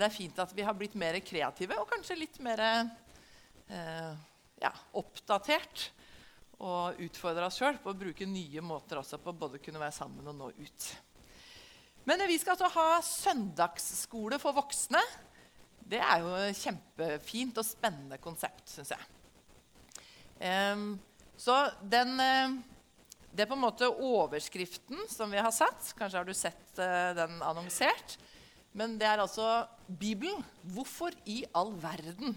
Det er fint at vi har blitt mer kreative og kanskje litt mer eh, ja, oppdatert. Og utfordre oss sjøl på å bruke nye måter også på både å kunne være sammen og nå ut. Men vi skal altså ha søndagsskole for voksne. Det er jo et kjempefint og spennende konsept, syns jeg. Um, så den, uh, det er på en måte overskriften som vi har satt. Kanskje har du sett uh, den annonsert. Men det er altså Bibelen. Hvorfor i all verden?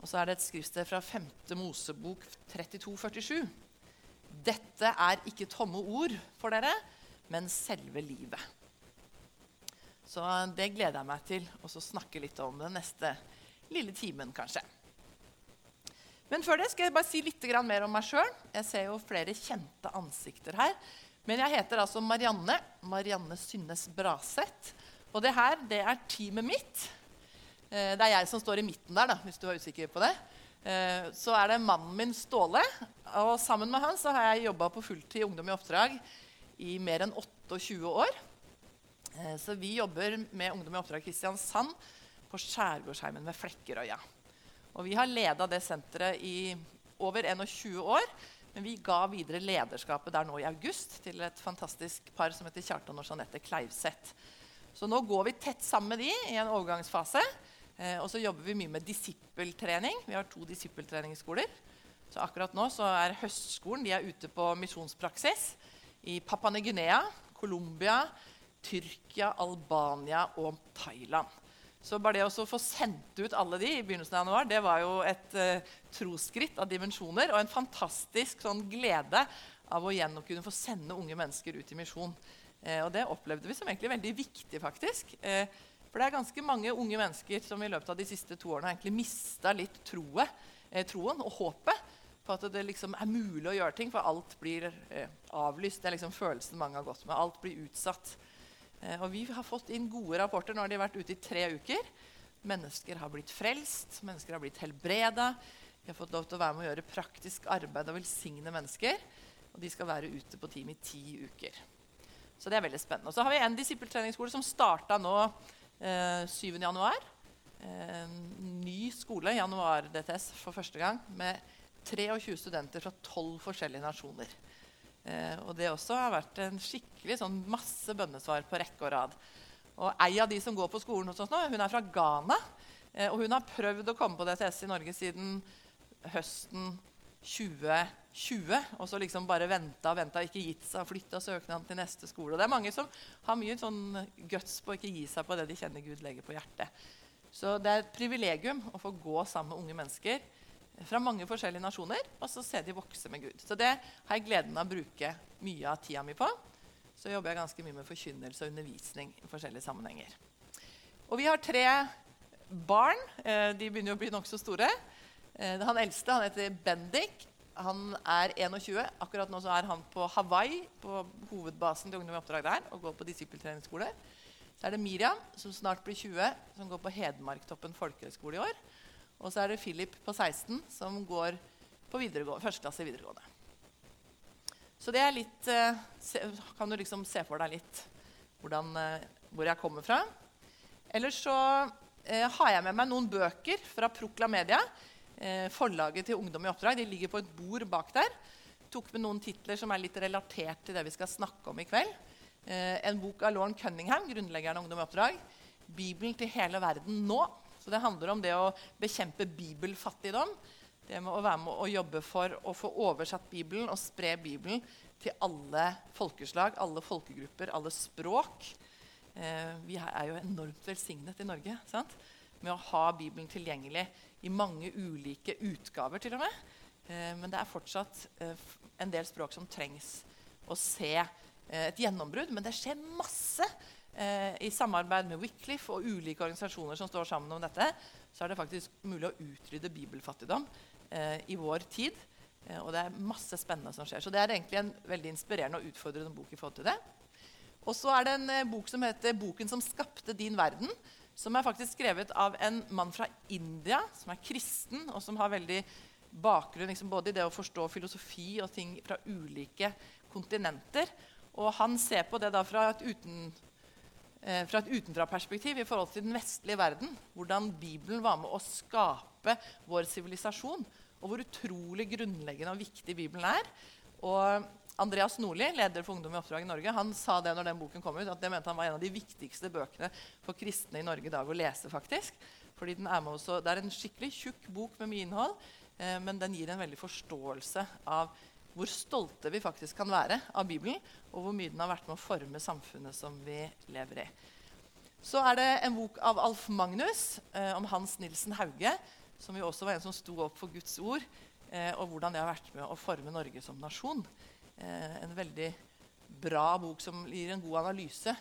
Og så er det et skriftsted fra 5. Mosebok 32,47. Dette er ikke tomme ord for dere, men selve livet. Så det gleder jeg meg til å snakke litt om den neste lille timen, kanskje. Men før det skal jeg bare si litt mer om meg sjøl. Jeg ser jo flere kjente ansikter her. Men jeg heter altså Marianne. Marianne Synnes Braseth. Og det her det er teamet mitt. Eh, det er jeg som står i midten der, da, hvis du er usikker på det. Eh, så er det mannen min Ståle. Og sammen med han så har jeg jobba på fulltid Ungdom i oppdrag i mer enn 28 år. Eh, så vi jobber med Ungdom i oppdrag Kristiansand på Skjærgårdsheimen ved Flekkerøya. Og vi har leda det senteret i over 21 år. Men vi ga videre lederskapet der nå i august til et fantastisk par som heter Kjartan og Jeanette Kleivseth. Så nå går vi tett sammen med de i en overgangsfase. Eh, og så jobber vi mye med disippeltrening. Vi har to disippeltreningsskoler. Så akkurat nå så er høstskolen de er ute på misjonspraksis i Papua Ny-Guinea, Colombia, Tyrkia, Albania og Thailand. Så bare det å få sendt ut alle de i begynnelsen av januar, det var jo et eh, trosskritt av dimensjoner og en fantastisk sånn, glede av å å kunne få sende unge mennesker ut i misjon. Eh, og det opplevde vi som egentlig veldig viktig. faktisk. Eh, for det er ganske mange unge mennesker som i løpet av de siste to årene har egentlig mista litt troe, eh, troen og håpet på at det liksom er mulig å gjøre ting, for alt blir avlyst. Det er liksom følelsen mange har gått med. Alt blir utsatt. Og vi har fått inn gode rapporter. Nå har de vært ute i tre uker. Mennesker har blitt frelst, mennesker har blitt helbreda. Vi har fått lov til å være med å gjøre praktisk arbeid og velsigne mennesker. Og de skal være ute på team i ti uker. Så det er veldig spennende. Og så har vi en disippeltreningsskole som starta nå eh, 7.1. Eh, ny skole, januar DTS, for første gang, med 23 studenter fra 12 forskjellige nasjoner. Eh, og det også har vært en skikkelig sånn masse bønnesvar på rekke og rad. Og Ei av de som går på skolen hos oss nå, hun er fra Ghana. Eh, og hun har prøvd å komme på DTS i Norge siden høsten 2020. Og så liksom bare venta og venta, ikke gitt seg flytta søknaden til neste skole. Og det er mange som har mye sånn guts på å ikke gi seg på det de kjenner Gud legger på hjertet. Så det er et privilegium å få gå sammen med unge mennesker fra mange forskjellige nasjoner og så se de vokse med Gud. Så det har jeg gleden av å bruke mye av tida mi på. Så jobber jeg ganske mye med forkynnelse og undervisning i forskjellige sammenhenger. Og vi har tre barn. Eh, de begynner å bli nokså store. Eh, han eldste han heter Bendik. Han er 21. Akkurat nå er han på Hawaii, på hovedbasen til Ungdom i oppdrag der, og går på disippeltreningsskole. Så er det Miriam, som snart blir 20, som går på Hedmarktoppen folkehøgskole i år. Og så er det Philip på 16, som går på førsteklasse i videregående. Så det er litt eh, Kan du liksom se for deg litt hvordan, eh, hvor jeg kommer fra? Ellers så har jeg med meg noen bøker fra Proklamedia forlaget til Ungdom i oppdrag. De ligger på et bord bak der. Tok med noen titler som er litt relatert til det vi skal snakke om i kveld. Eh, en bok av Lauren Cunningham, grunnleggeren av Ungdom i oppdrag. 'Bibelen til hele verden nå'. Så Det handler om det å bekjempe bibelfattigdom. Det med å være med å jobbe for å få oversatt Bibelen og spre Bibelen til alle folkeslag, alle folkegrupper, alle språk. Eh, vi er jo enormt velsignet i Norge sant? Med å ha Bibelen tilgjengelig i mange ulike utgaver, til og med. Eh, men det er fortsatt eh, en del språk som trengs å se eh, et gjennombrudd. Men det skjer masse i samarbeid med Wycliffe og ulike organisasjoner som står sammen om dette. Så er det faktisk mulig å utrydde bibelfattigdom i vår tid. Og det er masse spennende som skjer. Så det er egentlig en veldig inspirerende og utfordrende bok. i forhold til det. Og så er det en bok som heter 'Boken som skapte din verden' som er faktisk skrevet av en mann fra India som er kristen, og som har veldig bakgrunn liksom, både i det å forstå filosofi og ting fra ulike kontinenter. Og han ser på det da fra et uten, eh, fra et utenfraperspektiv i forhold til den vestlige verden. Hvordan Bibelen var med å skape vår sivilisasjon. Og hvor utrolig grunnleggende og viktig Bibelen er. Og Andreas Nordli, leder for Ungdom i oppdrag i Norge, han sa det når den boken kom ut, at det mente han var en av de viktigste bøkene for kristne i Norge i dag å lese. faktisk. Fordi den er med også, Det er en skikkelig tjukk bok med mye innhold, eh, men den gir en veldig forståelse av hvor stolte vi faktisk kan være av Bibelen, og hvor mye den har vært med å forme samfunnet som vi lever i. Så er det en bok av Alf Magnus eh, om Hans Nilsen Hauge, som jo også var en som sto opp for Guds ord, eh, og hvordan det har vært med å forme Norge som nasjon. Eh, en veldig bra bok som gir en god analyse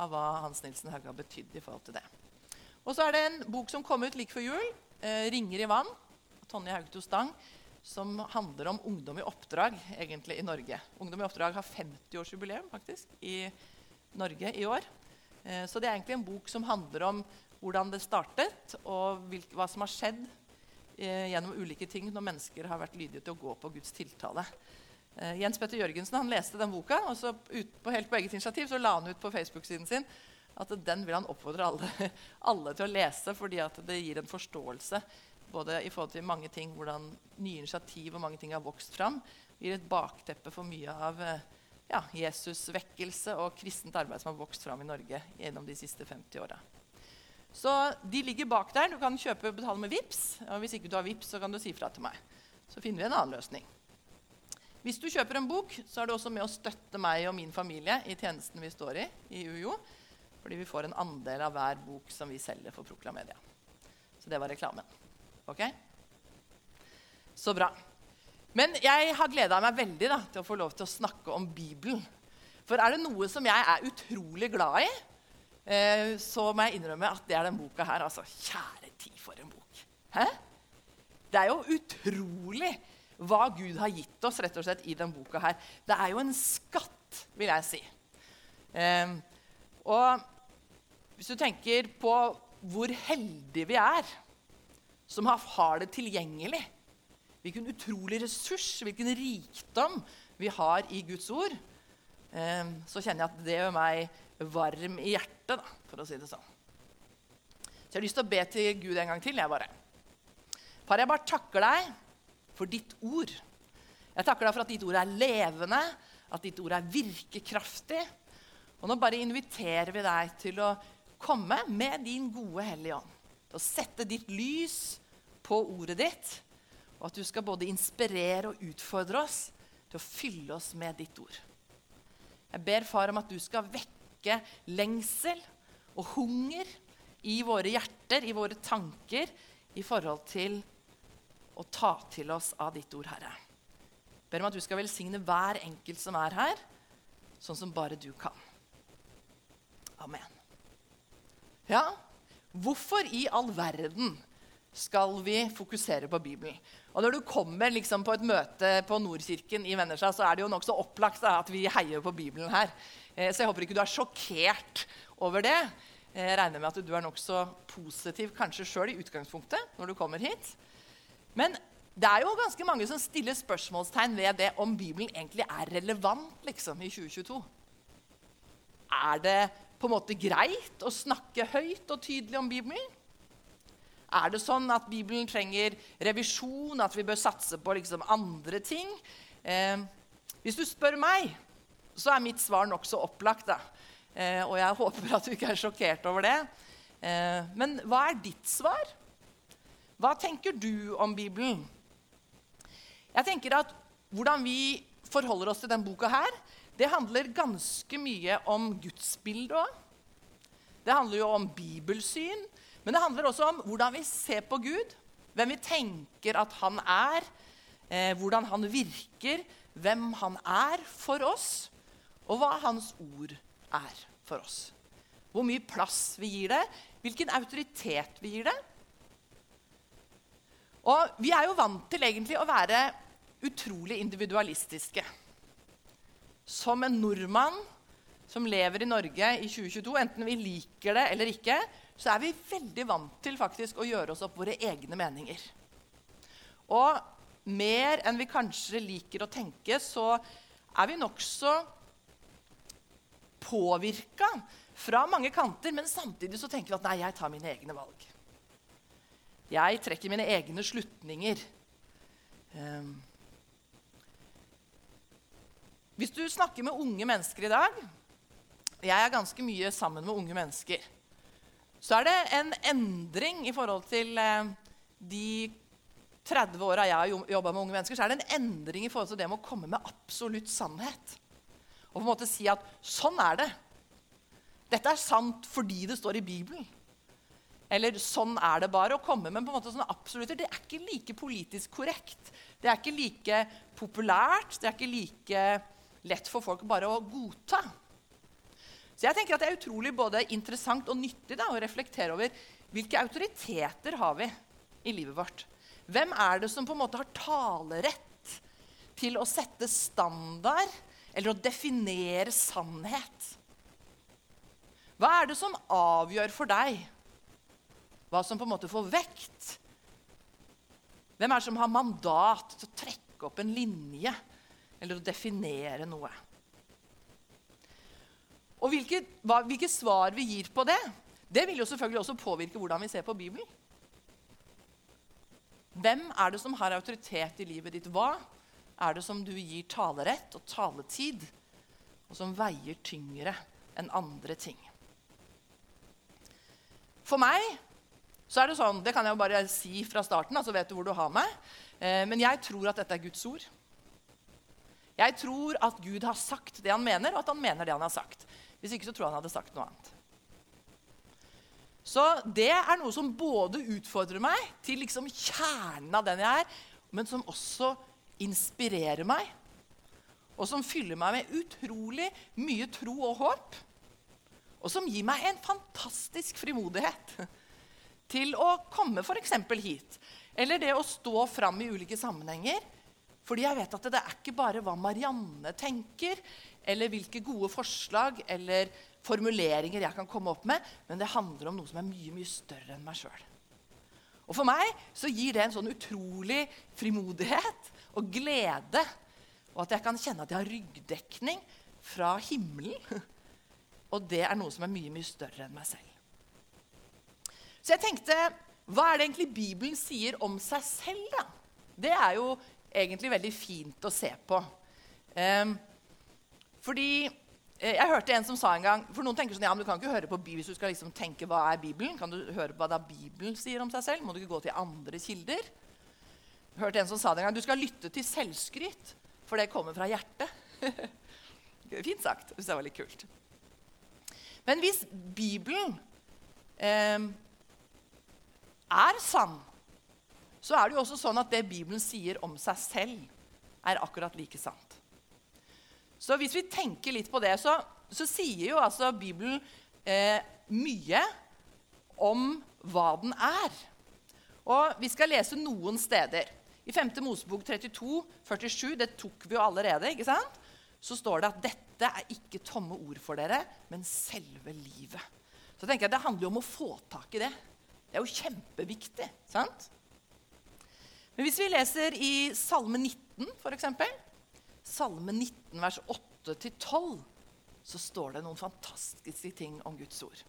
av hva Hans Nilsen Hauge har betydd i forhold til det. Og så er det en bok som kom ut like før jul, eh, 'Ringer i vann', av Tonje Haugto Stang som handler om ungdom i oppdrag egentlig i Norge. Ungdom i oppdrag har 50-årsjubileum faktisk i Norge i år. Eh, så det er egentlig en bok som handler om hvordan det startet, og hva som har skjedd gjennom ulike ting når mennesker har vært lydige til å gå på Guds tiltale. Eh, Jens Petter Jørgensen han leste den boka, og så ut på, helt på eget initiativ så la han ut på Facebook-siden sin at den vil han oppfordre alle, alle til å lese, fordi det gir en forståelse både i forhold til mange ting, hvordan nye initiativ og mange ting har vokst fram, gir et bakteppe for mye av eh, ja, Jesus' vekkelse og kristent arbeid som har vokst fram i Norge gjennom de siste 50 åra. Så de ligger bak der. Du kan kjøpe og betale med VIPS, og Hvis ikke du har VIPS, så kan du si fra til meg. Så finner vi en annen løsning. Hvis du kjøper en bok, så er du også med å støtte meg og min familie i tjenesten vi står i i UiO. Fordi vi får en andel av hver bok som vi selger for Proklamedia. Så det var reklamen. Ok? Så bra. Men jeg har gleda meg veldig da, til å få lov til å snakke om Bibelen. For er det noe som jeg er utrolig glad i, eh, så må jeg innrømme at det er den boka her. Altså, kjære tid for en bok. Hæ? Det er jo utrolig hva Gud har gitt oss rett og slett i denne boka her. Det er jo en skatt, vil jeg si. Eh, og hvis du tenker på hvor heldige vi er som har det tilgjengelig. Hvilken utrolig ressurs, hvilken rikdom vi har i Guds ord. Eh, så kjenner jeg at det gjør meg varm i hjertet, da, for å si det sånn. Så jeg har lyst til å be til Gud en gang til. jeg bare. Far, jeg bare takker deg for ditt ord. Jeg takker deg for at ditt ord er levende, at ditt ord er virkekraftig. Og nå bare inviterer vi deg til å komme med din gode Hellige Ånd til å sette ditt lys på ordet ditt, og at du skal både inspirere og utfordre oss til å fylle oss med ditt ord. Jeg ber far om at du skal vekke lengsel og hunger i våre hjerter, i våre tanker, i forhold til å ta til oss av ditt ord, Herre. Ber om at du skal velsigne hver enkelt som er her, sånn som bare du kan. Amen. Ja, Hvorfor i all verden skal vi fokusere på Bibelen? Og Når du kommer liksom på et møte på Nordkirken i Vennesla, så er det jo nokså opplagt at vi heier på Bibelen her. Eh, så jeg håper ikke du er sjokkert over det. Eh, jeg regner med at du er nokså positiv kanskje sjøl i utgangspunktet når du kommer hit. Men det er jo ganske mange som stiller spørsmålstegn ved det om Bibelen egentlig er relevant liksom, i 2022. Er det på en måte greit å snakke høyt og tydelig om Bibelen? Er det sånn at Bibelen trenger revisjon, at vi bør satse på liksom andre ting? Eh, hvis du spør meg, så er mitt svar nokså opplagt. Da. Eh, og jeg håper at du ikke er sjokkert over det. Eh, men hva er ditt svar? Hva tenker du om Bibelen? Jeg tenker at Hvordan vi forholder oss til denne boka, her, det handler ganske mye om gudsbildet òg. Det handler jo om bibelsyn, men det handler også om hvordan vi ser på Gud. Hvem vi tenker at han er, eh, hvordan han virker, hvem han er for oss, og hva hans ord er for oss. Hvor mye plass vi gir det, hvilken autoritet vi gir det. Og vi er jo vant til egentlig å være utrolig individualistiske. Som en nordmann som lever i Norge i 2022, enten vi liker det eller ikke, så er vi veldig vant til faktisk å gjøre oss opp våre egne meninger. Og mer enn vi kanskje liker å tenke, så er vi nokså påvirka fra mange kanter, men samtidig så tenker vi at nei, jeg tar mine egne valg. Jeg trekker mine egne slutninger. Um, hvis du snakker med unge mennesker i dag Jeg er ganske mye sammen med unge mennesker. Så er det en endring i forhold til eh, de 30 åra jeg har jobba med unge mennesker. så er det en endring i forhold til det med å komme med absolutt sannhet. Og på en måte si at sånn er det. Dette er sant fordi det står i Bibelen. Eller sånn er det bare. Å komme med på en måte sånne absolutter det er ikke like politisk korrekt. Det er ikke like populært. Det er ikke like lett for folk bare å godta. Så jeg tenker at Det er utrolig både interessant og nyttig da, å reflektere over hvilke autoriteter har vi i livet vårt. Hvem er det som på en måte har talerett til å sette standard eller å definere sannhet? Hva er det som avgjør for deg hva som på en måte får vekt? Hvem er det som har mandat til å trekke opp en linje eller å definere noe? Og hvilke, hva, hvilke svar vi gir på det, det vil jo selvfølgelig også påvirke hvordan vi ser på Bibelen. Hvem er det som har autoritet i livet ditt? Hva er det som du gir talerett og taletid, og som veier tyngre enn andre ting? For meg så er det sånn Det kan jeg jo bare si fra starten, så altså vet du hvor du har meg. Eh, men jeg tror at dette er Guds ord. Jeg tror at Gud har sagt det han mener, og at han mener det han har sagt. Hvis ikke så tror jeg han hadde sagt noe annet. Så det er noe som både utfordrer meg til liksom kjernen av den jeg er, men som også inspirerer meg, og som fyller meg med utrolig mye tro og håp og som gir meg en fantastisk frimodighet til å komme f.eks. hit. Eller det å stå fram i ulike sammenhenger. Fordi jeg vet at det er ikke bare hva Marianne tenker, eller hvilke gode forslag eller formuleringer jeg kan komme opp med, men det handler om noe som er mye mye større enn meg sjøl. Og For meg så gir det en sånn utrolig frimodighet og glede. Og at jeg kan kjenne at jeg har ryggdekning fra himmelen og det er noe som er mye, mye større enn meg selv. Så jeg tenkte Hva er det egentlig Bibelen sier om seg selv, da? Det er jo egentlig veldig fint å se på. Um, fordi eh, jeg hørte en som sa en gang For noen tenker sånn, ja, men du kan ikke høre på Bibelen hvis du skal liksom tenke hva er Bibelen. Kan du høre på hva Bibelen sier om seg selv? Må du ikke gå til andre kilder? Jeg hørte en som sa det en gang, du skal lytte til selvskryt, for det kommer fra hjertet. Fint sagt. Det var litt kult. Men hvis Bibelen eh, er sann, så er det jo også sånn at det Bibelen sier om seg selv, er akkurat like sant. Så hvis vi tenker litt på det, så, så sier jo altså Bibelen eh, mye om hva den er. Og vi skal lese noen steder. I 5. Mosebok 32, 47, det tok vi jo allerede, ikke sant? så står det at dette er ikke tomme ord for dere, men selve livet. Så tenker jeg Det handler jo om å få tak i det. Det er jo kjempeviktig. sant? Men hvis vi leser i Salme 19, f.eks., Salme 19, vers 8-12, så står det noen fantastiske ting om Guds ord.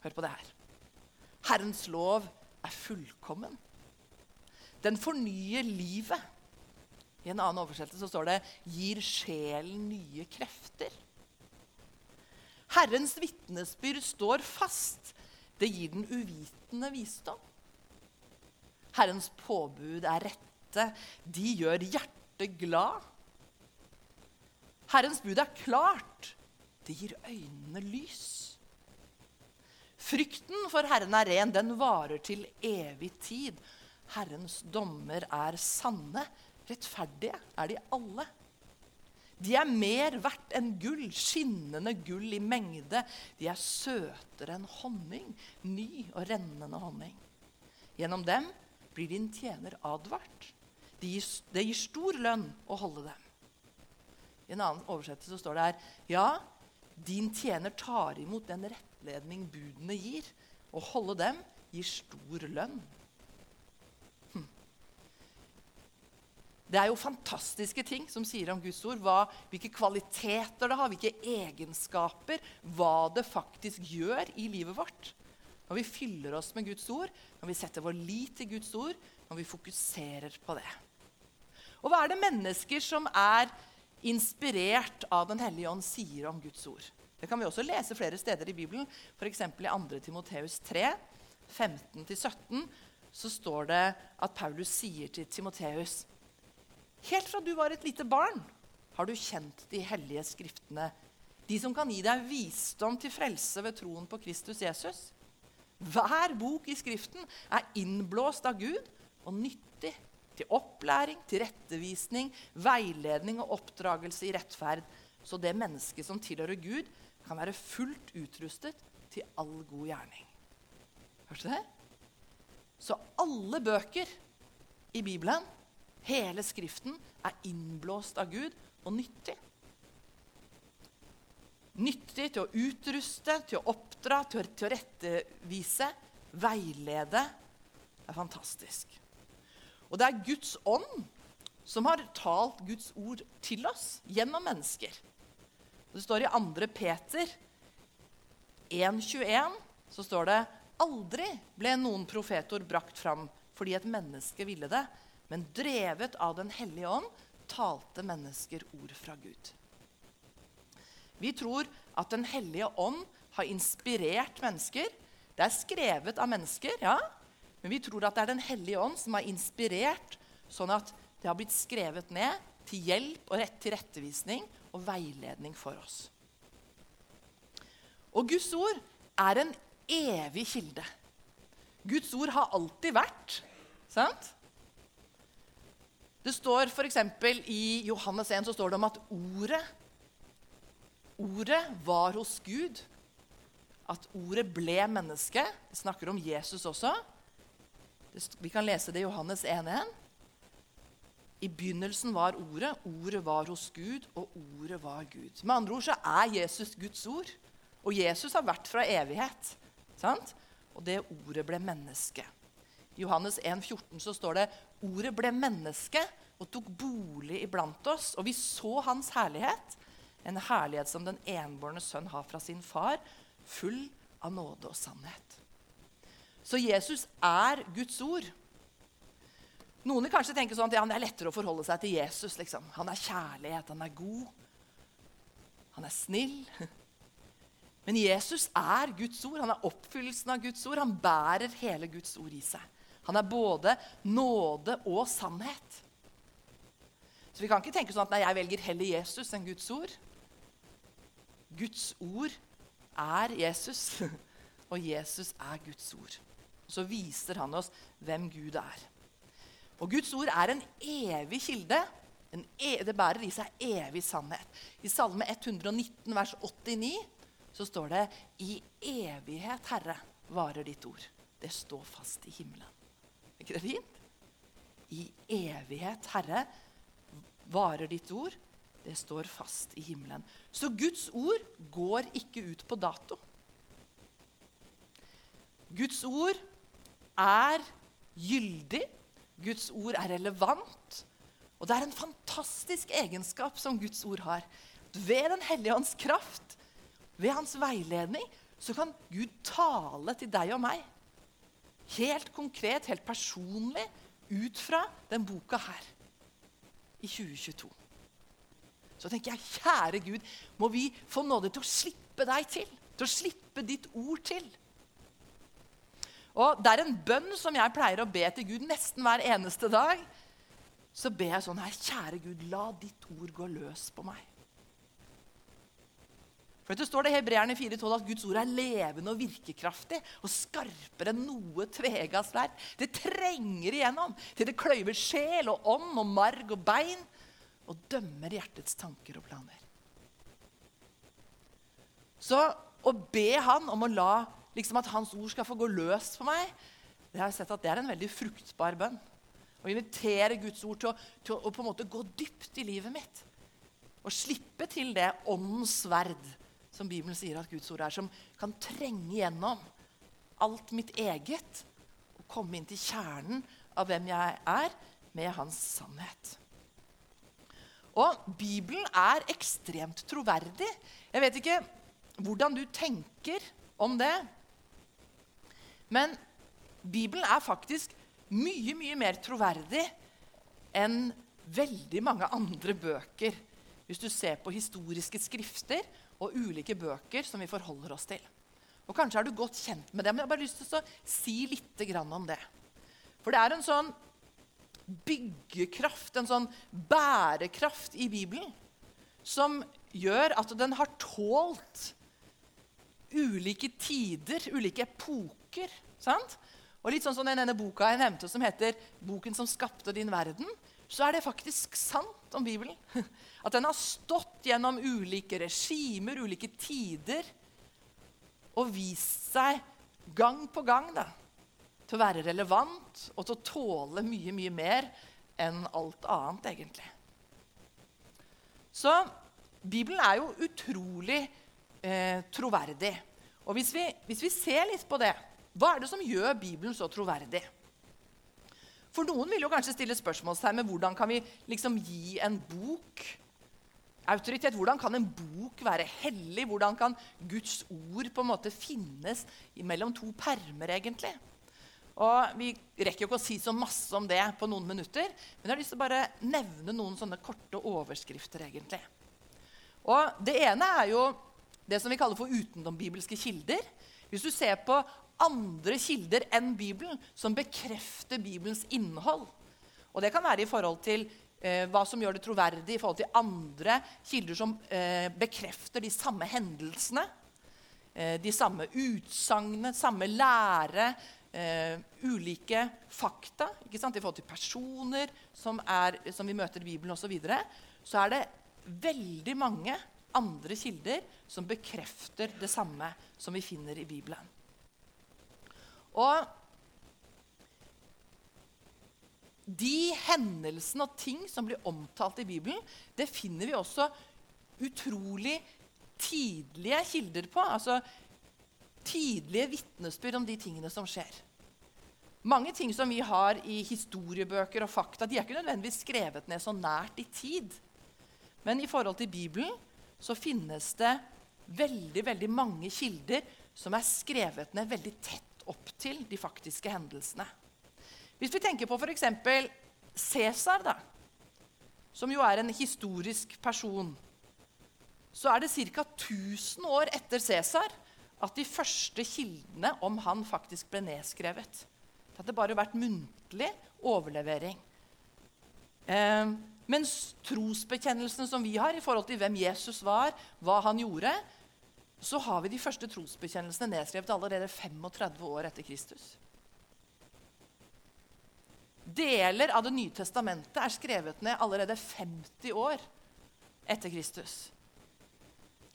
Hør på det her. Herrens lov er fullkommen. Den fornyer livet. I en annen oversettelse står det 'gir sjelen nye krefter'. Herrens vitnesbyrd står fast. Det gir den uvitende visdom. Herrens påbud er rette. De gjør hjertet glad. Herrens bud er klart. Det gir øynene lys. Frykten for Herren er ren, den varer til evig tid. Herrens dommer er sanne, Rettferdige er de alle. De er mer verdt enn gull, skinnende gull i mengde. De er søtere enn honning, ny og rennende honning. Gjennom dem blir din tjener advart. Det gir, de gir stor lønn å holde dem. I en annen oversettelse står det her Ja, din tjener tar imot den rettledning budene gir. Å holde dem gir stor lønn. Det er jo fantastiske ting som sier om Guds ord. Hva, hvilke kvaliteter det har, hvilke egenskaper. Hva det faktisk gjør i livet vårt. Når vi fyller oss med Guds ord, når vi setter vår lit til Guds ord, når vi fokuserer på det. Og hva er det mennesker som er inspirert av Den hellige ånd, sier om Guds ord? Det kan vi også lese flere steder i Bibelen, f.eks. i 2. Timoteus 3, 15-17. Så står det at Paulus sier til Timoteus Helt fra du var et lite barn, har du kjent de hellige skriftene, de som kan gi deg visdom til frelse ved troen på Kristus Jesus. Hver bok i Skriften er innblåst av Gud og nyttig til opplæring, tilrettevisning, veiledning og oppdragelse i rettferd, så det mennesket som tilhører Gud, kan være fullt utrustet til all god gjerning. Hørte du det? Så alle bøker i Bibelen, hele Skriften, er innblåst av Gud og nyttig. Nyttig til å utruste, til å oppdra, til å, til å rettevise, veilede. Det er fantastisk. Og det er Guds ånd som har talt Guds ord til oss gjennom mennesker. Det står i 2. Peter 1,21 så står det Aldri ble noen profetord brakt fram fordi et menneske ville det, men drevet av Den hellige ånd talte mennesker ord fra Gud. Vi tror at Den hellige ånd har inspirert mennesker. Det er skrevet av mennesker, ja, men vi tror at det er Den hellige ånd som har inspirert, sånn at det har blitt skrevet ned til hjelp og rett til rettevisning og veiledning for oss. Og Guds ord er en evig kilde. Guds ord har alltid vært. Sant? Det står f.eks. i Johannes 1 så står det om at ordet Ordet var hos Gud. At ordet ble menneske. Det snakker om Jesus også. Vi kan lese det i Johannes 1.1. I begynnelsen var Ordet, Ordet var hos Gud, og Ordet var Gud. Med andre ord så er Jesus Guds ord. Og Jesus har vært fra evighet. Sant? Og det ordet ble menneske. I Johannes 1, 14 så står det ordet ble menneske og tok bolig iblant oss, og vi så hans herlighet. En herlighet som den enbårne sønn har fra sin far, full av nåde og sannhet. Så Jesus er Guds ord. Noen vil kanskje tenke sånn at ja, det er lettere å forholde seg til Jesus. Liksom. Han er kjærlighet, han er god, han er snill. Men Jesus er Guds ord. Han er oppfyllelsen av Guds ord. Han bærer hele Guds ord i seg. Han er både nåde og sannhet. Så vi kan ikke tenke sånn at nei, jeg velger heller Jesus enn Guds ord. Guds ord er Jesus, og Jesus er Guds ord. Så viser han oss hvem Gud er. Og Guds ord er en evig kilde. En e det bærer i seg evig sannhet. I Salme 119, vers 89, så står det I evighet, Herre, varer ditt ord. Det står fast i himmelen. Er ikke det fint? I evighet, Herre, varer ditt ord. Det står fast i himmelen. Så Guds ord går ikke ut på dato. Guds ord er gyldig Guds ord er relevant. Og det er en fantastisk egenskap som Guds ord har. Ved Den hellige ånds kraft, ved hans veiledning, så kan Gud tale til deg og meg. Helt konkret, helt personlig, ut fra den boka her i 2022. Så tenker jeg, kjære Gud, må vi få nåde til å slippe deg til. Til å slippe ditt ord til. Og Det er en bønn som jeg pleier å be til Gud nesten hver eneste dag. Så ber jeg sånn her, kjære Gud, la ditt ord gå løs på meg. For Det står det i Hebreerne 4,12 at Guds ord er levende og virkekraftig og skarpere enn noe tvega sverd. Det trenger igjennom til det kløyver sjel og ånd og marg og bein og dømmer hjertets tanker og planer. Så å be Han om å la liksom at Hans ord skal få gå løs på meg, det har jeg sett at det er en veldig fruktbar bønn. Å invitere Guds ord til å, til å, på en måte gå dypt i livet mitt. Og slippe til det åndens sverd, som Bibelen sier at Guds ord er, som kan trenge gjennom alt mitt eget og komme inn til kjernen av hvem jeg er, med hans sannhet. Og Bibelen er ekstremt troverdig. Jeg vet ikke hvordan du tenker om det. Men Bibelen er faktisk mye, mye mer troverdig enn veldig mange andre bøker. Hvis du ser på historiske skrifter og ulike bøker som vi forholder oss til. Og Kanskje er du godt kjent med det, men jeg har bare lyst til å si litt om det. For det er en sånn byggekraft, en sånn bærekraft i Bibelen, som gjør at den har tålt ulike tider, ulike epoker. sant? Og litt sånn som den ene boka jeg nevnte, som heter 'Boken som skapte din verden', så er det faktisk sant om Bibelen. At den har stått gjennom ulike regimer, ulike tider, og vist seg gang på gang da, til å være relevant og til å tåle mye, mye mer enn alt annet, egentlig. Så Bibelen er jo utrolig eh, troverdig. Og hvis vi, hvis vi ser litt på det, hva er det som gjør Bibelen så troverdig? For noen vil jo kanskje stille spørsmålstegn med hvordan kan vi liksom gi en bok autoritet. Hvordan kan en bok være hellig? Hvordan kan Guds ord på en måte finnes mellom to permer, egentlig? Og Vi rekker jo ikke å si så masse om det på noen minutter, men jeg har lyst til å bare nevne noen sånne korte overskrifter. egentlig. Og Det ene er jo det som vi kaller for utenomբibelske kilder. Hvis du ser på andre kilder enn Bibelen som bekrefter Bibelens innhold Og det kan være i forhold til eh, hva som gjør det troverdig i forhold til andre kilder som eh, bekrefter de samme hendelsene, eh, de samme utsagnene, samme lære, eh, ulike fakta i forhold til personer som, er, som vi møter i Bibelen osv., så, videre, så er det veldig mange andre kilder som bekrefter det samme som vi finner i Bibelen. Og de hendelsene og ting som blir omtalt i Bibelen, det finner vi også utrolig tidlige kilder på. Altså tidlige vitnesbyrd om de tingene som skjer. Mange ting som vi har i historiebøker og fakta, de er ikke nødvendigvis skrevet ned så nært i tid. Men i forhold til Bibelen så finnes det veldig, veldig mange kilder som er skrevet ned veldig tett opp til de faktiske hendelsene. Hvis vi tenker på f.eks. Cæsar, som jo er en historisk person, så er det ca. 1000 år etter Cæsar at de første kildene om han faktisk ble nedskrevet. Det hadde bare vært muntlig overlevering. Eh, mens trosbekjennelsen som vi har i forhold til hvem Jesus var, hva han gjorde, så har vi de første trosbekjennelsene nedskrevet allerede 35 år etter Kristus. Deler av Det nye testamentet er skrevet ned allerede 50 år etter Kristus.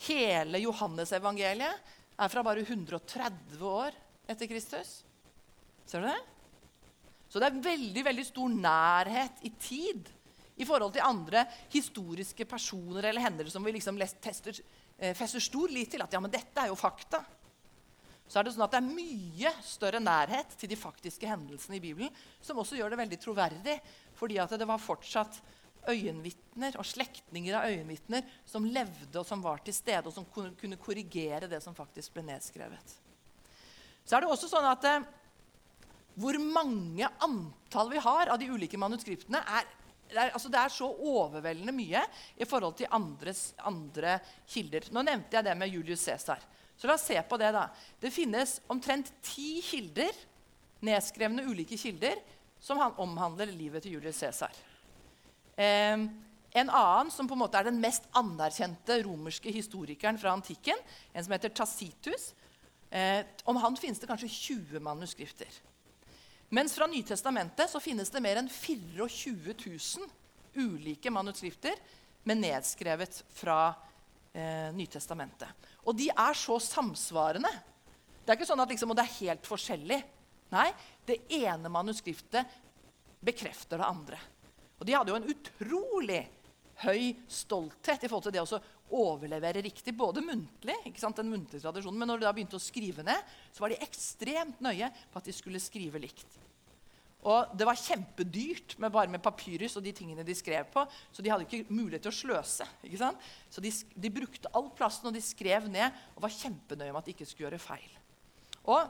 Hele Johannesevangeliet er fra bare 130 år etter Kristus. Ser du det? Så det er veldig veldig stor nærhet i tid i forhold til andre historiske personer eller hendelser som vi liksom tester, fester stor lit til. At ja, men dette er jo fakta så er det sånn at det er mye større nærhet til de faktiske hendelsene i Bibelen, som også gjør det veldig troverdig, fordi at det var fortsatt øyenvitner og slektninger av øyenvitner som levde og som var til stede, og som kunne korrigere det som faktisk ble nedskrevet. Så er det også sånn at eh, hvor mange antall vi har av de ulike manuskriptene, er, det er, altså det er så overveldende mye i forhold til andres, andre kilder. Nå nevnte jeg det med Julius Cæsar. Så la oss se på det. da. Det finnes omtrent ti kilder, nedskrevne ulike kilder, som omhandler livet til Julius Cæsar. Eh, en annen som på en måte er den mest anerkjente romerske historikeren fra antikken, en som heter Tacitus, eh, om han finnes det kanskje 20 manuskripter. Mens fra Nytestamentet så finnes det mer enn 24 000 ulike manuskripter med nedskrevet fra eh, Nytestamentet. Og de er så samsvarende. Det er ikke sånn at liksom, det er helt forskjellig. Nei, det ene manuskriptet bekrefter det andre. Og de hadde jo en utrolig høy stolthet i forhold til det å overlevere riktig, både muntlig, den muntlige tradisjonen, men når de da begynte å skrive ned, så var de ekstremt nøye på at de skulle skrive likt. Og det var kjempedyrt med bare med papyrus og de tingene de skrev på. Så de hadde ikke mulighet til å sløse. ikke sant? Så de, de brukte all plassen, og de skrev ned og var kjempenøye med at de ikke skulle gjøre feil. Og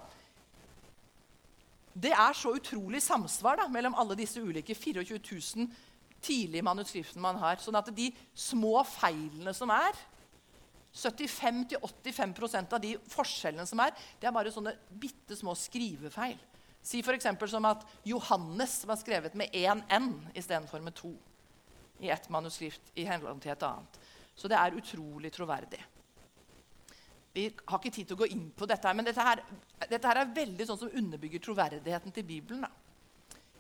det er så utrolig samsvar da, mellom alle disse ulike 24 000 tidlige manuskriptene man har. sånn at de små feilene som er 75-85% av de forskjellene som er, det er bare sånne bitte små skrivefeil. Si f.eks. som at Johannes var skrevet med én N istedenfor med to i ett manuskript i henhold til et annet. Så det er utrolig troverdig. Vi har ikke tid til å gå inn på dette, men dette, her, dette her er veldig sånn som underbygger troverdigheten til Bibelen. Da,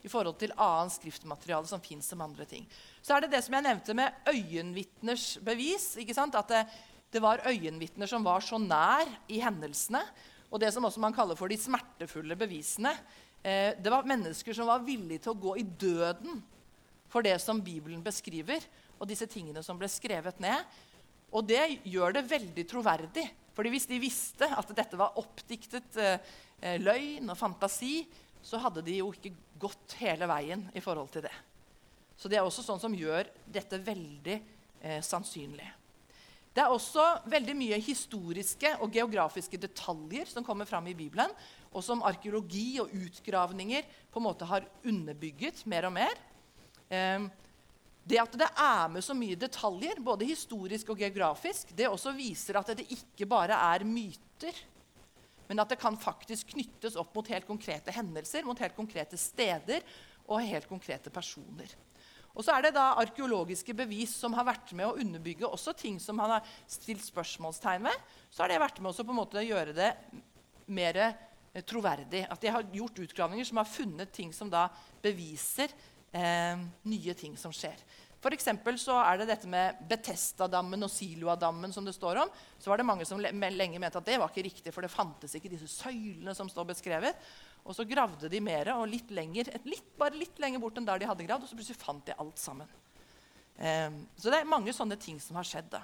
I forhold til annet skriftmateriale som fins som andre ting. Så er det det som jeg nevnte med øyenvitners bevis. At det, det var øyenvitner som var så nær i hendelsene og det som også man kaller for de smertefulle bevisene. Eh, det var mennesker som var villige til å gå i døden for det som Bibelen beskriver, og disse tingene som ble skrevet ned. Og det gjør det veldig troverdig. Fordi hvis de visste at dette var oppdiktet eh, løgn og fantasi, så hadde de jo ikke gått hele veien i forhold til det. Så det er også sånn som gjør dette veldig eh, sannsynlig. Det er også veldig mye historiske og geografiske detaljer som kommer fram i Bibelen, og som arkeologi og utgravninger på en måte har underbygget mer og mer. Eh, det at det er med så mye detaljer, både historisk og geografisk, det også viser at det ikke bare er myter, men at det kan faktisk knyttes opp mot helt konkrete hendelser, mot helt konkrete steder og helt konkrete personer. Og så er det da arkeologiske bevis som har vært med å underbygge også ting som han har stilt spørsmålstegn ved. Så har det vært med også på en måte å gjøre det mer eh, troverdig. At de har gjort utgravninger som har funnet ting som da beviser eh, nye ting som skjer. For så er det dette med Betestadammen og Siloadammen som det står om. Så var det mange som lenge mente at det var ikke riktig, for det fantes ikke disse søylene som står beskrevet. Og så gravde de mer, og litt lenger, litt, bare litt lenger bort enn der de hadde gravd. Og så plutselig fant de alt sammen. Um, så det er mange sånne ting som har skjedd. da.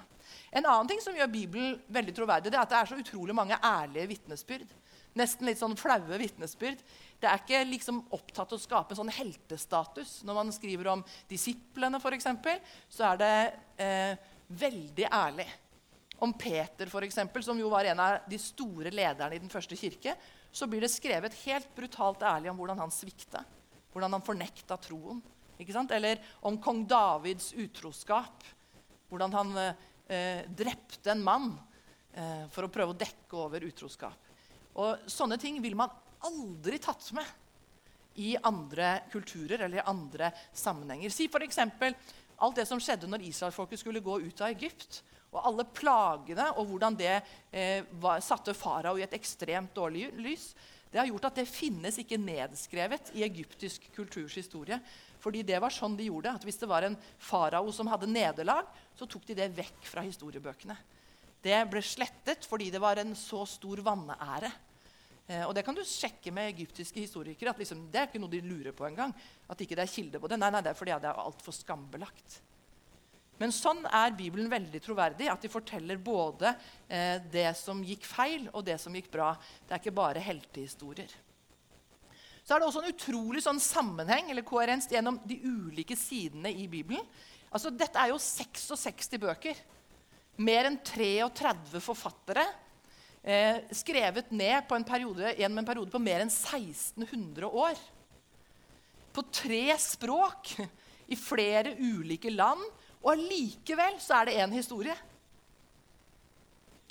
En annen ting som gjør Bibelen veldig troverdig, det er at det er så utrolig mange ærlige vitnesbyrd. Nesten litt sånn flaue vitnesbyrd. Det er ikke liksom opptatt av å skape sånn heltestatus. Når man skriver om disiplene, f.eks., så er det eh, veldig ærlig. Om Peter, for eksempel, som jo var en av de store lederne i den første kirke, så blir det skrevet helt brutalt ærlig om hvordan han svikta. Hvordan han fornekta troen. Eller om kong Davids utroskap. Hvordan han eh, drepte en mann eh, for å prøve å dekke over utroskap. Og Sånne ting ville man aldri tatt med i andre kulturer eller i andre sammenhenger. Si f.eks. alt det som skjedde når israelfolket skulle gå ut av Egypt og alle plagene og hvordan det eh, var, satte farao i et ekstremt dårlig lys, det har gjort at det finnes ikke nedskrevet i egyptisk kulturs historie. Fordi det var sånn de gjorde, at Hvis det var en farao som hadde nederlag, så tok de det vekk fra historiebøkene. Det ble slettet fordi det var en så stor vanære. Eh, og Det kan du sjekke med egyptiske historikere. at liksom, Det er ikke noe de lurer på engang. At ikke det er kilde på det. Nei, nei, det er fordi det er altfor skambelagt. Men sånn er Bibelen veldig troverdig. At de forteller både eh, det som gikk feil, og det som gikk bra. Det er ikke bare heltehistorier. Så er det også en utrolig sånn sammenheng eller koherens gjennom de ulike sidene i Bibelen. Altså, dette er jo 66 bøker. Mer enn 33 forfattere. Eh, skrevet ned en periode, gjennom en periode på mer enn 1600 år. På tre språk, i flere ulike land og allikevel så er det én historie.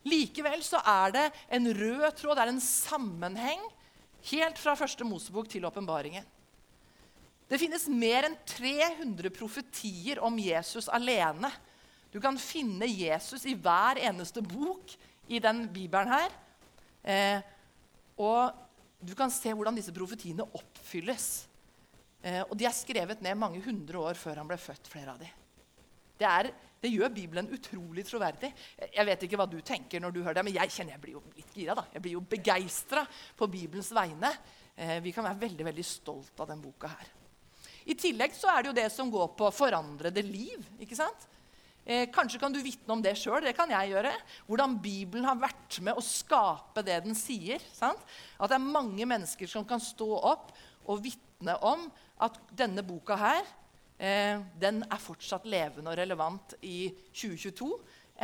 Likevel så er det en rød tråd, det er en sammenheng helt fra første Mosebok til åpenbaringen. Det finnes mer enn 300 profetier om Jesus alene. Du kan finne Jesus i hver eneste bok i den bibelen her. Eh, og du kan se hvordan disse profetiene oppfylles. Eh, og de er skrevet ned mange hundre år før han ble født, flere av dem. Det, er, det, gjør Bibelen utrolig troverdig. Jeg vet ikke hva du tenker når du hører det, men jeg kjenner jeg blir jo litt gira. da. Jeg blir jo begeistra på Bibelens vegne. Eh, vi kan være veldig veldig stolt av den boka her. I tillegg så er det jo det som går på forandrede liv. ikke sant? Eh, kanskje kan du vitne om det sjøl. Det kan jeg gjøre. Hvordan Bibelen har vært med å skape det den sier. Sant? At det er mange mennesker som kan stå opp og vitne om at denne boka her eh, den er fortsatt levende og relevant i 2022.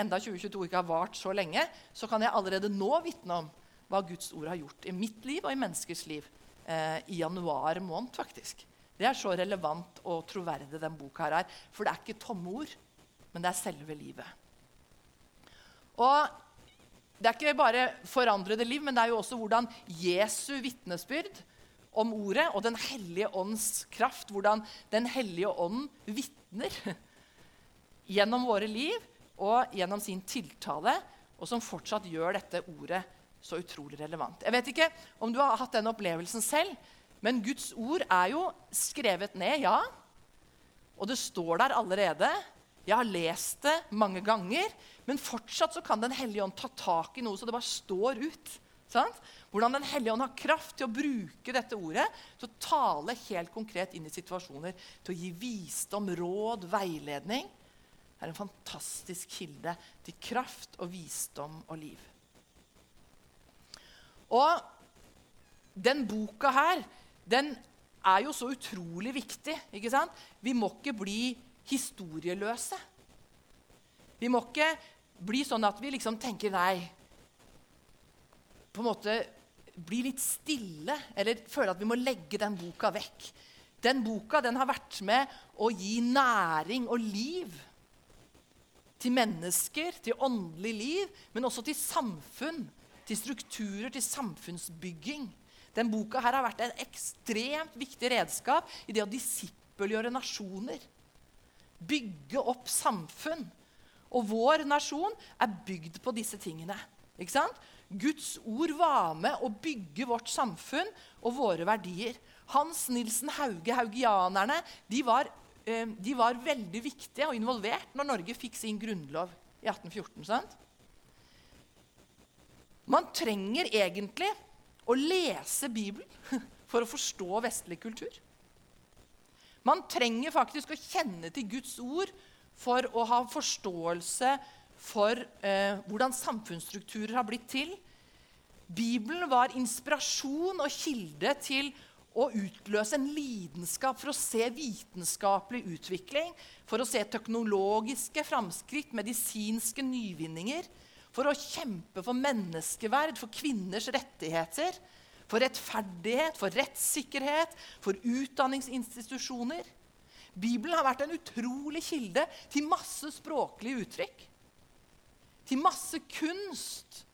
Enda 2022 ikke har vart så lenge, så kan jeg allerede nå vitne om hva Guds ord har gjort i mitt liv og i menneskers liv eh, i januar måned. faktisk. Det er så relevant og troverdig den boka her er. For det er ikke tomme ord, men det er selve livet. Og det er ikke bare forandrede liv, men det er jo også hvordan Jesu vitnesbyrd om ordet og Den hellige ånds kraft, hvordan Den hellige ånd vitner gjennom våre liv og gjennom sin tiltale, og som fortsatt gjør dette ordet så utrolig relevant. Jeg vet ikke om du har hatt den opplevelsen selv, men Guds ord er jo skrevet ned, ja. Og det står der allerede. Jeg har lest det mange ganger, men fortsatt så kan Den hellige ånd ta tak i noe så det bare står ut. Sant? Hvordan Den hellige ånd har kraft til å bruke dette ordet til å tale helt konkret inn i situasjoner. Til å gi visdom, råd, veiledning. Det er en fantastisk kilde til kraft og visdom og liv. Og den boka her, den er jo så utrolig viktig. ikke sant? Vi må ikke bli historieløse. Vi må ikke bli sånn at vi liksom tenker nei. På en måte bli litt stille eller føle at vi må legge den boka vekk. Den boka den har vært med å gi næring og liv til mennesker, til åndelig liv, men også til samfunn til strukturer, til samfunnsbygging. Den boka her har vært et ekstremt viktig redskap i det å disippelgjøre nasjoner. Bygge opp samfunn. Og vår nasjon er bygd på disse tingene. Ikke sant? Guds ord var med å bygge vårt samfunn og våre verdier. Hans Nilsen Hauge, haugianerne, de var, eh, de var veldig viktige og involvert når Norge fikk sin grunnlov i 1814. sant? Man trenger egentlig å lese Bibelen for å forstå vestlig kultur. Man trenger faktisk å kjenne til Guds ord for å ha forståelse for eh, hvordan samfunnsstrukturer har blitt til. Bibelen var inspirasjon og kilde til å utløse en lidenskap for å se vitenskapelig utvikling, for å se teknologiske framskritt, medisinske nyvinninger for å kjempe for menneskeverd, for kvinners rettigheter, for rettferdighet, for rettssikkerhet, for utdanningsinstitusjoner. Bibelen har vært en utrolig kilde til masse språklige uttrykk. Til masse kunst.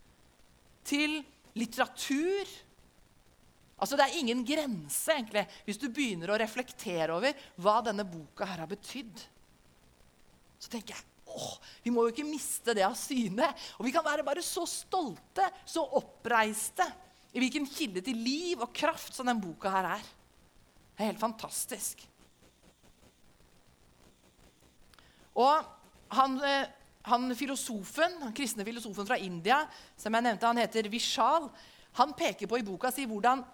Til litteratur. Altså, Det er ingen grense egentlig, hvis du begynner å reflektere over hva denne boka her har betydd. Så tenker jeg åh, vi må jo ikke miste det av syne. Og vi kan være bare så stolte, så oppreiste i hvilken kilde til liv og kraft som den boka her er. Det er helt fantastisk. Og han, eh, han filosofen, han kristne filosofen fra India som jeg nevnte, han heter Vishal, han peker på i boka si hvordan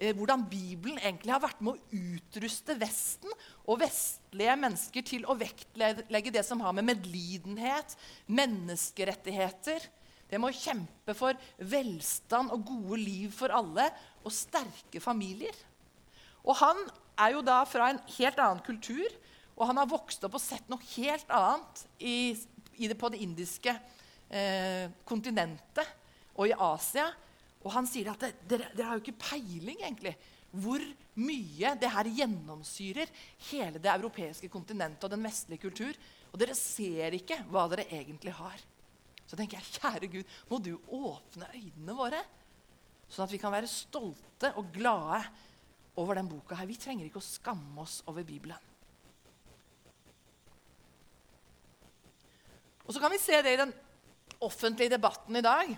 eh, hvordan Bibelen egentlig har vært med å utruste Vesten og vestlige mennesker til å vektlegge det som har med medlidenhet, menneskerettigheter Det med å kjempe for velstand og gode liv for alle og sterke familier. Og han er jo da fra en helt annen kultur, og han har vokst opp og sett noe helt annet i, i det, på det indiske eh, kontinentet og i Asia. Og han sier at dere, har jo ikke peiling egentlig hvor mye det her gjennomsyrer hele det europeiske kontinentet og den vestlige kultur. Og dere ser ikke hva dere egentlig har. Så tenker jeg, kjære Gud, må du åpne øynene våre, sånn at vi kan være stolte og glade over den boka her. Vi trenger ikke å skamme oss over Bibelen. Og så kan vi se det i den offentlige debatten i dag.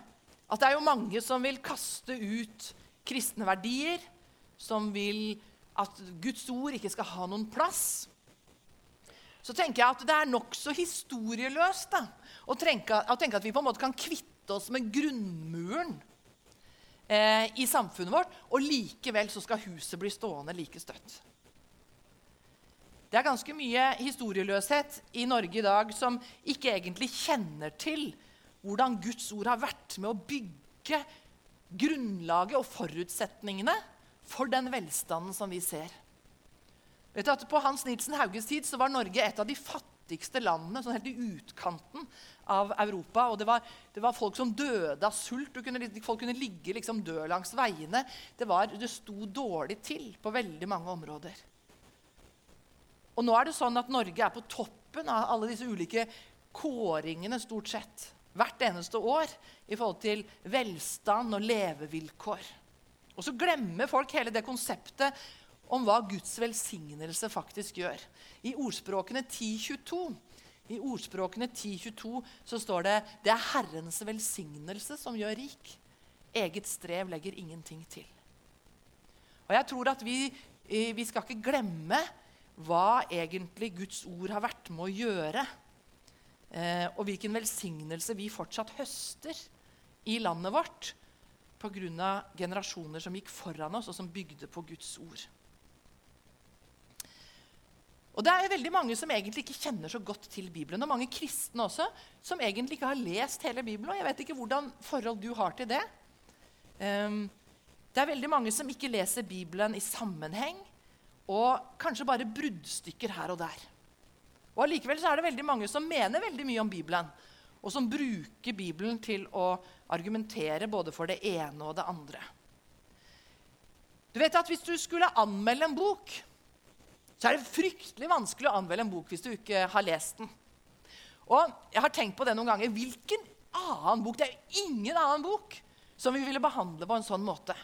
At det er jo mange som vil kaste ut kristne verdier, som vil at Guds ord ikke skal ha noen plass. Så tenker jeg at det er nokså historieløst da, å, tenke, å tenke at vi på en måte kan kvitte oss med grunnmuren eh, i samfunnet vårt, og likevel så skal huset bli stående like støtt. Det er ganske mye historieløshet i Norge i dag som ikke egentlig kjenner til hvordan Guds ord har vært med å bygge grunnlaget og forutsetningene for den velstanden som vi ser. Vet du at På Hans Nilsen Hauges tid så var Norge et av de fattigste landene sånn helt i utkanten av Europa. og Det var, det var folk som døde av sult. Kunne, folk kunne ligge liksom død langs veiene. Det, var, det sto dårlig til på veldig mange områder. Og nå er det sånn at Norge er på toppen av alle disse ulike kåringene stort sett hvert eneste år i forhold til velstand og levevilkår. Og så glemmer folk hele det konseptet om hva Guds velsignelse faktisk gjør. I ordspråkene 1022 i ordspråkene 1022 så står det det er Herrens velsignelse som gjør rik. Eget strev legger ingenting til. Og jeg tror at vi, eh, vi skal ikke glemme hva egentlig Guds ord har vært med å gjøre. Eh, og hvilken velsignelse vi fortsatt høster i landet vårt pga. generasjoner som gikk foran oss, og som bygde på Guds ord. Og Det er veldig mange som egentlig ikke kjenner så godt til Bibelen. Og mange kristne også, som egentlig ikke har lest hele Bibelen. og Jeg vet ikke hvordan forhold du har til det. Um, det er veldig mange som ikke leser Bibelen i sammenheng, og kanskje bare bruddstykker her og der. Og Allikevel er det veldig mange som mener veldig mye om Bibelen, og som bruker Bibelen til å argumentere både for det ene og det andre. Du vet at Hvis du skulle anmelde en bok, så er det fryktelig vanskelig å anmelde en bok hvis du ikke har lest den. Og jeg har tenkt på det noen ganger. Hvilken annen bok? Det er jo ingen annen bok som vi ville behandle på en sånn måte.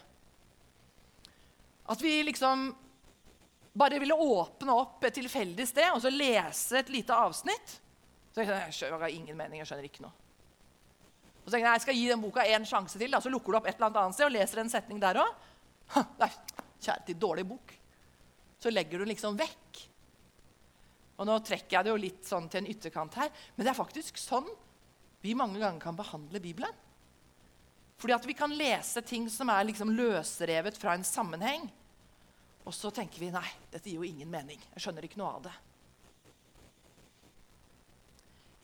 At vi liksom bare ville åpne opp et tilfeldig sted og så lese et lite avsnitt. Så jeg, jeg har ingen mening, jeg skjønner ikke noe. Og så tenker jeg, jeg skal gi den boka en sjanse til. Da. Så lukker du opp et eller annet sted og leser en setning der òg. Kjære til dårlig bok så legger du liksom vekk. Og nå trekker jeg det jo litt sånn til en ytterkant her, men det er faktisk sånn vi mange ganger kan behandle Bibelen. Fordi at vi kan lese ting som er liksom løsrevet fra en sammenheng. Og så tenker vi nei, dette gir jo ingen mening. Jeg skjønner ikke noe av det.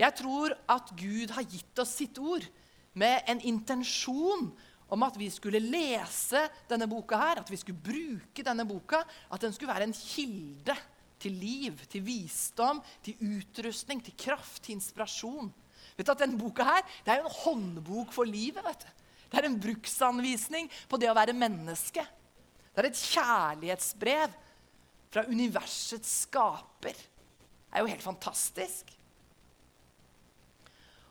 Jeg tror at Gud har gitt oss sitt ord med en intensjon om at vi skulle lese denne boka, her, at vi skulle bruke denne boka. At den skulle være en kilde til liv, til visdom, til utrustning, til kraft, til inspirasjon. Vet du at denne boka her, Det er jo en håndbok for livet. vet du. Det er en bruksanvisning på det å være menneske. Det er et kjærlighetsbrev fra universets skaper. Det er jo helt fantastisk.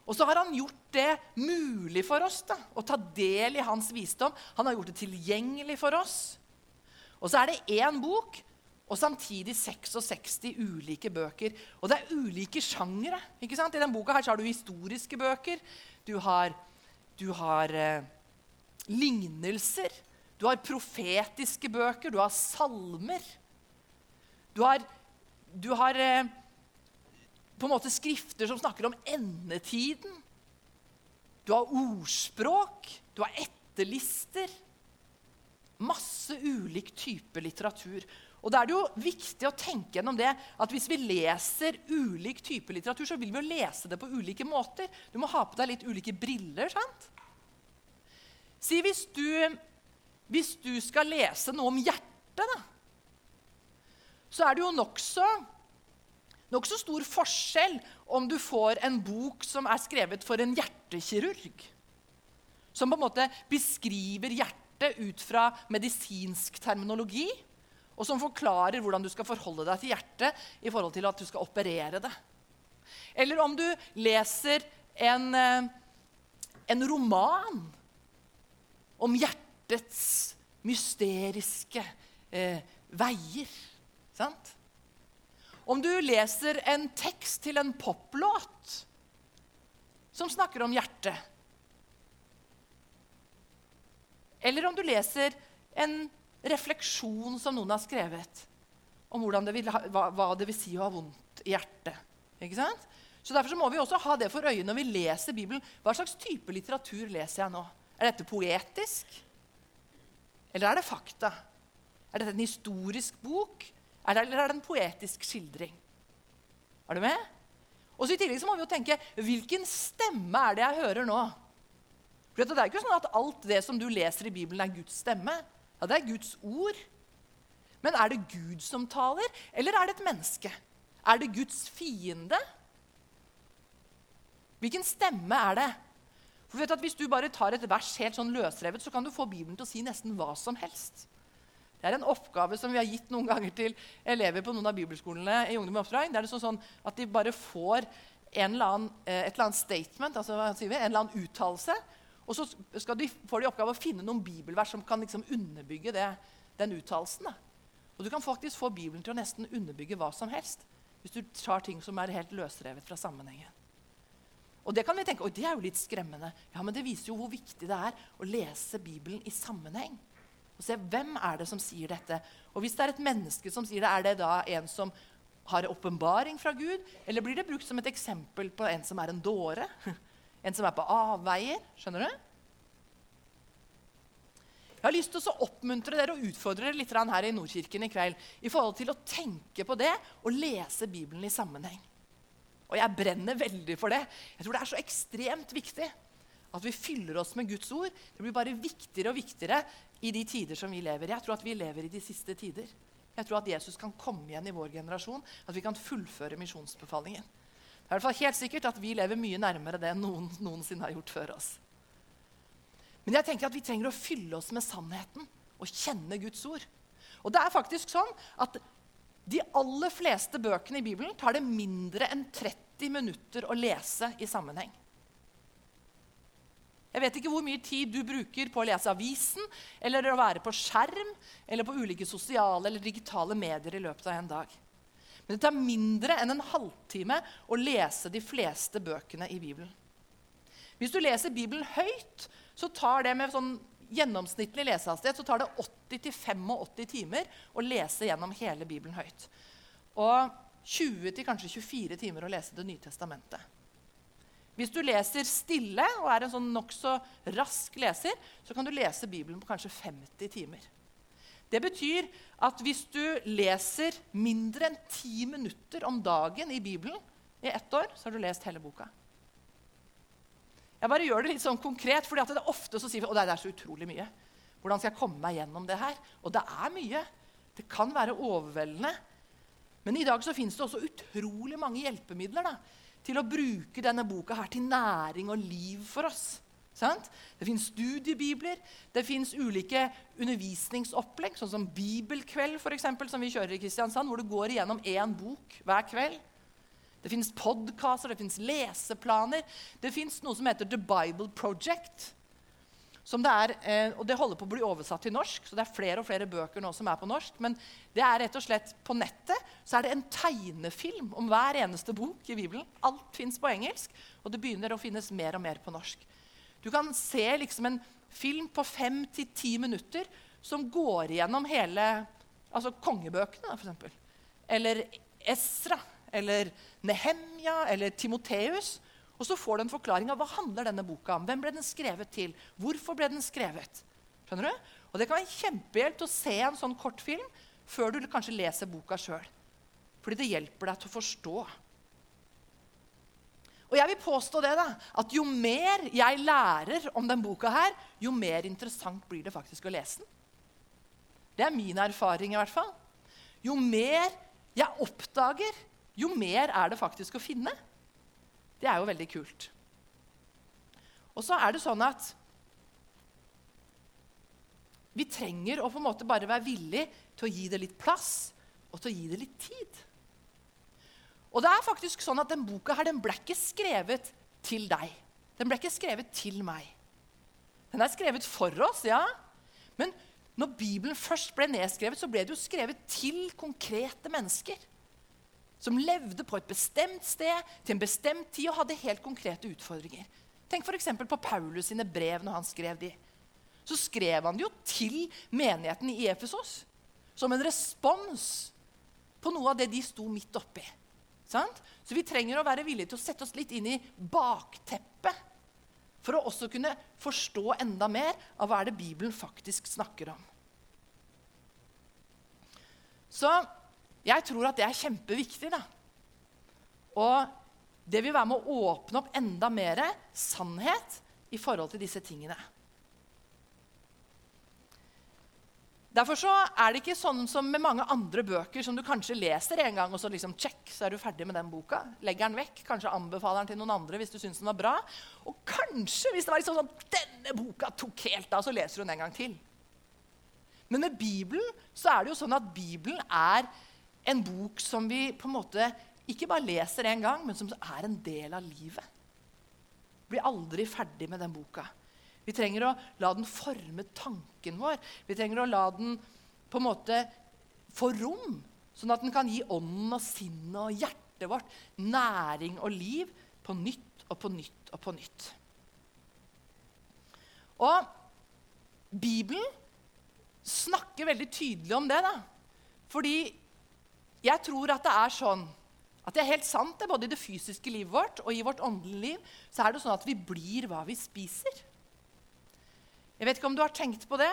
Og så har han gjort det mulig for oss da, å ta del i hans visdom. Han har gjort det tilgjengelig for oss. Og så er det én bok og samtidig 66 ulike bøker. Og det er ulike sjangere. ikke sant? I denne boka her har du historiske bøker. Du har, du har eh, lignelser. Du har profetiske bøker. Du har salmer. Du har, du har eh, på en måte skrifter som snakker om endetiden. Du har ordspråk, du har etterlister. Masse ulik type litteratur. Og da er det jo viktig å tenke gjennom det at hvis vi leser ulik type litteratur, så vil vi jo lese det på ulike måter. Du må ha på deg litt ulike briller. sant? Si hvis du, hvis du skal lese noe om hjertet, da, så er det jo nokså nokså stor forskjell om du får en bok som er skrevet for en hjertekirurg. Som på en måte beskriver hjertet ut fra medisinsk terminologi. Og som forklarer hvordan du skal forholde deg til hjertet i forhold til at du skal operere det. Eller om du leser en, eh, en roman om hjertets mysteriske eh, veier. Sant? Om du leser en tekst til en poplåt som snakker om hjertet Eller om du leser en refleksjon som noen har skrevet om det vil, hva, hva, det vil si å ha vondt i hjertet. Ikke sant? Så Derfor så må vi også ha det for øye når vi leser Bibelen. Hva slags type litteratur leser jeg nå? Er dette poetisk? Eller er det fakta? Er dette en historisk bok? Eller er det en poetisk skildring? Er du med? Og så I tillegg så må vi jo tenke hvilken stemme er det jeg hører nå? For Det er ikke sånn at alt det som du leser i Bibelen, er Guds stemme. Ja, Det er Guds ord. Men er det Gud som taler, eller er det et menneske? Er det Guds fiende? Hvilken stemme er det? For vet at Hvis du bare tar et vers helt sånn løsrevet, så kan du få Bibelen til å si nesten hva som helst. Det er en oppgave som vi har gitt noen ganger til elever på noen av bibelskolene. i Ungdom i oppdrag. Det er sånn, sånn at de bare får eller annen, eh, et eller annet statement, altså vi, en eller annen uttalelse. Og så de, får de oppgave å finne noen bibelvers som kan liksom underbygge det, den uttalelsen. Og du kan faktisk få Bibelen til å nesten underbygge hva som helst hvis du tar ting som er helt løsrevet fra sammenhengen. Og det kan vi tenke, det er jo litt skremmende. Ja, Men det viser jo hvor viktig det er å lese Bibelen i sammenheng. Og se hvem er det som sier dette. Og hvis det er et menneske som sier det, er det da en som har åpenbaring fra Gud? Eller blir det brukt som et eksempel på en som er en dåre? En som er på avveier? Skjønner du? Jeg har lyst til å oppmuntre dere og utfordre dere litt her i Nordkirken i kveld i forhold til å tenke på det og lese Bibelen i sammenheng. Og jeg brenner veldig for det. Jeg tror det er så ekstremt viktig at vi fyller oss med Guds ord. Det blir bare viktigere og viktigere i de tider som vi lever i. Jeg tror at vi lever i de siste tider. Jeg tror at Jesus kan komme igjen i vår generasjon, at vi kan fullføre misjonsbefalingen. Det er i hvert fall helt sikkert at vi lever mye nærmere det enn noen noensinne har gjort før oss. Men jeg tenker at vi trenger å fylle oss med sannheten og kjenne Guds ord. Og det er faktisk sånn at de aller fleste bøkene i Bibelen tar det mindre enn 30 minutter å lese i sammenheng. Jeg vet ikke hvor mye tid du bruker på å lese avisen eller å være på skjerm eller på ulike sosiale eller digitale medier i løpet av en dag. Men det tar mindre enn en halvtime å lese de fleste bøkene i Bibelen. Hvis du leser Bibelen høyt, så tar det med sånn gjennomsnittlig lesehastighet så tar det 80-85 timer å lese gjennom hele Bibelen høyt. Og 20-24 timer å lese Det nye testamentet. Hvis du leser stille og er en sånn nokså rask leser, så kan du lese Bibelen på kanskje 50 timer. Det betyr at hvis du leser mindre enn ti minutter om dagen i Bibelen i ett år, så har du lest hele boka. Jeg bare gjør det litt sånn konkret, for det er ofte så sier vi, at det er så utrolig mye. Hvordan skal jeg komme meg gjennom det her? Og det er mye. Det kan være overveldende. Men i dag så fins det også utrolig mange hjelpemidler da, til å bruke denne boka her til næring og liv for oss. Sant? Det fins studiebibler, det fins ulike undervisningsopplegg, sånn som Bibelkveld, for eksempel, som vi kjører i Kristiansand, hvor du går igjennom én bok hver kveld. Det fins podkaster, det fins leseplaner. Det fins noe som heter The Bible Project. Det er, eh, og det holder på å bli oversatt til norsk, så det er flere og flere bøker nå som er på norsk. Men det er rett og slett på nettet så er det en tegnefilm om hver eneste bok i Bibelen. Alt fins på engelsk, og det begynner å finnes mer og mer på norsk. Du kan se liksom en film på fem til ti minutter som går igjennom hele altså kongebøkene, f.eks. Eller Esra eller Nehemja eller Timoteus. Og så får du en forklaring av hva handler denne boka om. Hvem ble den skrevet til? Hvorfor ble den skrevet? Skjønner du? Og Det kan være kjempehjelp å se en sånn kortfilm før du kanskje leser boka sjøl. Fordi det hjelper deg til å forstå. Og jeg vil påstå det da, at Jo mer jeg lærer om denne boka, her, jo mer interessant blir det faktisk å lese den. Det er min erfaring. i hvert fall. Jo mer jeg oppdager, jo mer er det faktisk å finne. Det er jo veldig kult. Og så er det sånn at vi trenger å på en måte bare være villig til å gi det litt plass og til å gi det litt tid. Og det er faktisk sånn at den boka her, den ble ikke skrevet til deg. Den ble ikke skrevet til meg. Den er skrevet for oss, ja. Men når Bibelen først ble nedskrevet, så ble det jo skrevet til konkrete mennesker som levde på et bestemt sted til en bestemt tid og hadde helt konkrete utfordringer. Tenk f.eks. på Paulus sine brev når han skrev de. Så skrev han det jo til menigheten i Efesos som en respons på noe av det de sto midt oppi. Sant? Så vi trenger å være villige til å sette oss litt inn i bakteppet for å også kunne forstå enda mer av hva er det Bibelen faktisk snakker om. Så jeg tror at det er kjempeviktig. da. Og det vil være med å åpne opp enda mer sannhet i forhold til disse tingene. Derfor så er det ikke sånn som med mange andre bøker som du kanskje leser en gang, og så liksom check, så er du ferdig med den boka. Legger den vekk, kanskje anbefaler den til noen andre hvis du syns den var bra. Og kanskje, hvis det var liksom sånn denne boka tok helt av, så leser du den en gang til. Men med Bibelen så er det jo sånn at Bibelen er en bok som vi på en måte ikke bare leser en gang, men som er en del av livet. Blir aldri ferdig med den boka. Vi trenger å la den forme tanken vår. Vi trenger å la den på en måte få rom, sånn at den kan gi ånden og sinnet og hjertet vårt næring og liv på nytt og på nytt og på nytt. Og Bibelen snakker veldig tydelig om det. da. Fordi jeg tror at det er sånn at det er helt sant, det, både i det fysiske livet vårt og i vårt åndelige liv, så er det sånn at vi blir hva vi spiser. Jeg vet ikke om du har tenkt på det,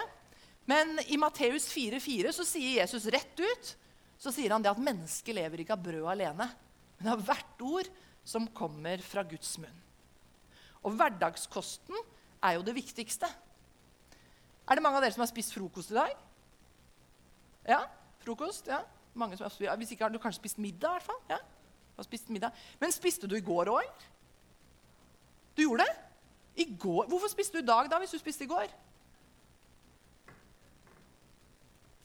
men i Matteus 4,4 så sier Jesus rett ut så sier han det at mennesket lever ikke av brød alene, men av hvert ord som kommer fra Guds munn. Og hverdagskosten er jo det viktigste. Er det mange av dere som har spist frokost i dag? Ja? Frokost? ja. Mange som har Hvis ikke har du kanskje spist middag. i hvert fall. Ja, spist middag. Men spiste du i går òg? Du gjorde det? I går? Hvorfor spiste du i dag, da, hvis du spiste i går?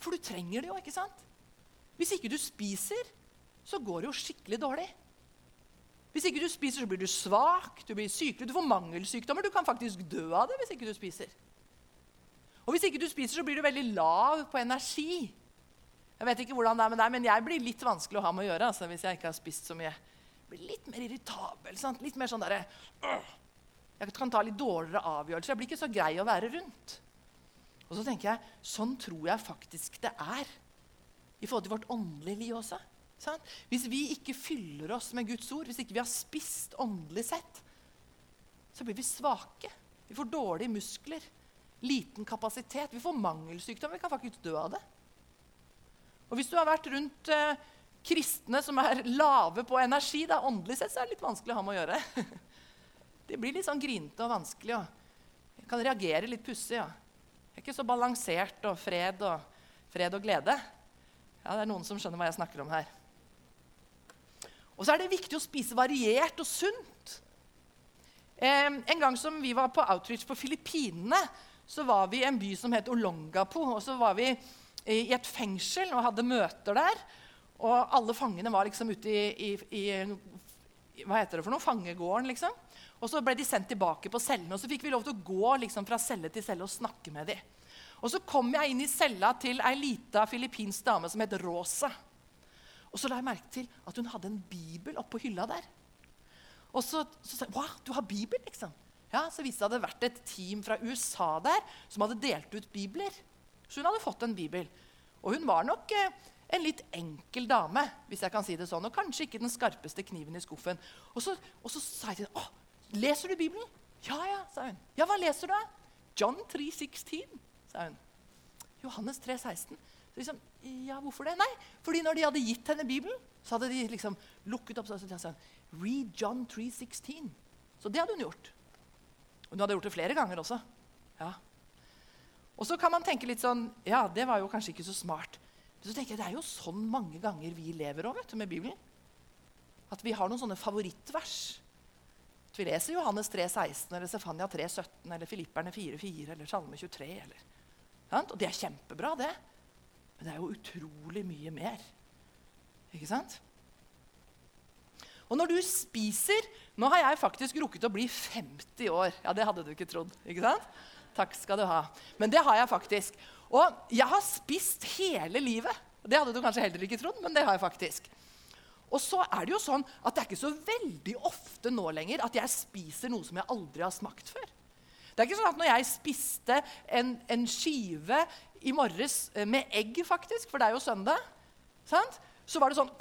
For du trenger det jo, ikke sant? Hvis ikke du spiser, så går det jo skikkelig dårlig. Hvis ikke du spiser, så blir du svak, du blir sykelig, du får mangelsykdommer. Du kan faktisk dø av det hvis ikke du spiser. Og hvis ikke du spiser, så blir du veldig lav på energi. Jeg vet ikke hvordan det er med deg, men jeg blir litt vanskelig å ha med å gjøre altså, hvis jeg ikke har spist så mye. Jeg blir litt mer irritabel. Sant? Litt mer sånn derre. Jeg kan ta litt dårligere avgjørelser. Jeg blir ikke så grei å være rundt. Og så tenker jeg, Sånn tror jeg faktisk det er i forhold til vårt åndelige liv også. Sant? Hvis vi ikke fyller oss med Guds ord, hvis ikke vi har spist åndelig sett, så blir vi svake. Vi får dårlige muskler, liten kapasitet. Vi får mangelsykdom. Vi kan faktisk dø av det. Og hvis du har vært rundt eh, kristne som er lave på energi, da, åndelig sett, så er det litt vanskelig å ha med å gjøre. De blir litt sånn grinete og vanskelig og kan reagere litt pussig. Ja. Det er ikke så balansert og fred og, fred og glede. Ja, Det er noen som skjønner hva jeg snakker om her. Og så er det viktig å spise variert og sunt. Eh, en gang som vi var på outreach på Filippinene, så var vi i en by som het Olongapo. og så var vi i et fengsel og hadde møter der. Og alle fangene var liksom ute i, i, i hva heter det for noe? Fangegården, liksom. Og så ble de sendt tilbake på cellene. Og så fikk vi lov til å gå liksom, fra celle til celle og snakke med dem. Og så kom jeg inn i cella til ei lita filippinsk dame som het Rosa. Og så la jeg merke til at hun hadde en bibel oppå hylla der. Og så, så sa jeg wow, du har bibel, liksom. Ja, Så viste det hadde vært et team fra USA der som hadde delt ut bibler. Så hun hadde fått en bibel. Og hun var nok eh, en litt enkel dame, hvis jeg kan si det sånn. Og kanskje ikke den skarpeste kniven i skuffen. Og så, og så sa jeg til henne 'Leser du Bibelen?' 'Ja, ja', sa hun. 'Ja, hva leser du, da?' 'John 3,16', sa hun. Johannes 3,16. Liksom, ja, hvorfor det? Nei, fordi når de hadde gitt henne Bibelen, så hadde de liksom lukket opp og sagt 'Read John 3,16'. Så det hadde hun gjort. Hun hadde gjort det flere ganger også. Ja. Og så kan man tenke litt sånn Ja, det var jo kanskje ikke så smart. Men så tenker jeg, det er jo sånn mange ganger vi lever også, med Bibelen. At vi har noen sånne favorittvers. At vi leser Johannes 3, 16, eller Stefania 3, 17, eller Filipperne 4, 4, eller Salme 23. Eller, og det er kjempebra, det. Men det er jo utrolig mye mer. Ikke sant? Og når du spiser Nå har jeg faktisk rukket å bli 50 år. Ja, Det hadde du ikke trodd. ikke sant? Takk skal du ha. Men det har jeg faktisk. Og jeg har spist hele livet. Det hadde du kanskje heller ikke trodd, men det har jeg faktisk. Og så er det jo sånn at det er ikke så veldig ofte nå lenger at jeg spiser noe som jeg aldri har smakt før. Det er ikke sånn at når jeg spiste en, en skive i morges eh, med egg, faktisk, for det er jo søndag, sant? så var det sånn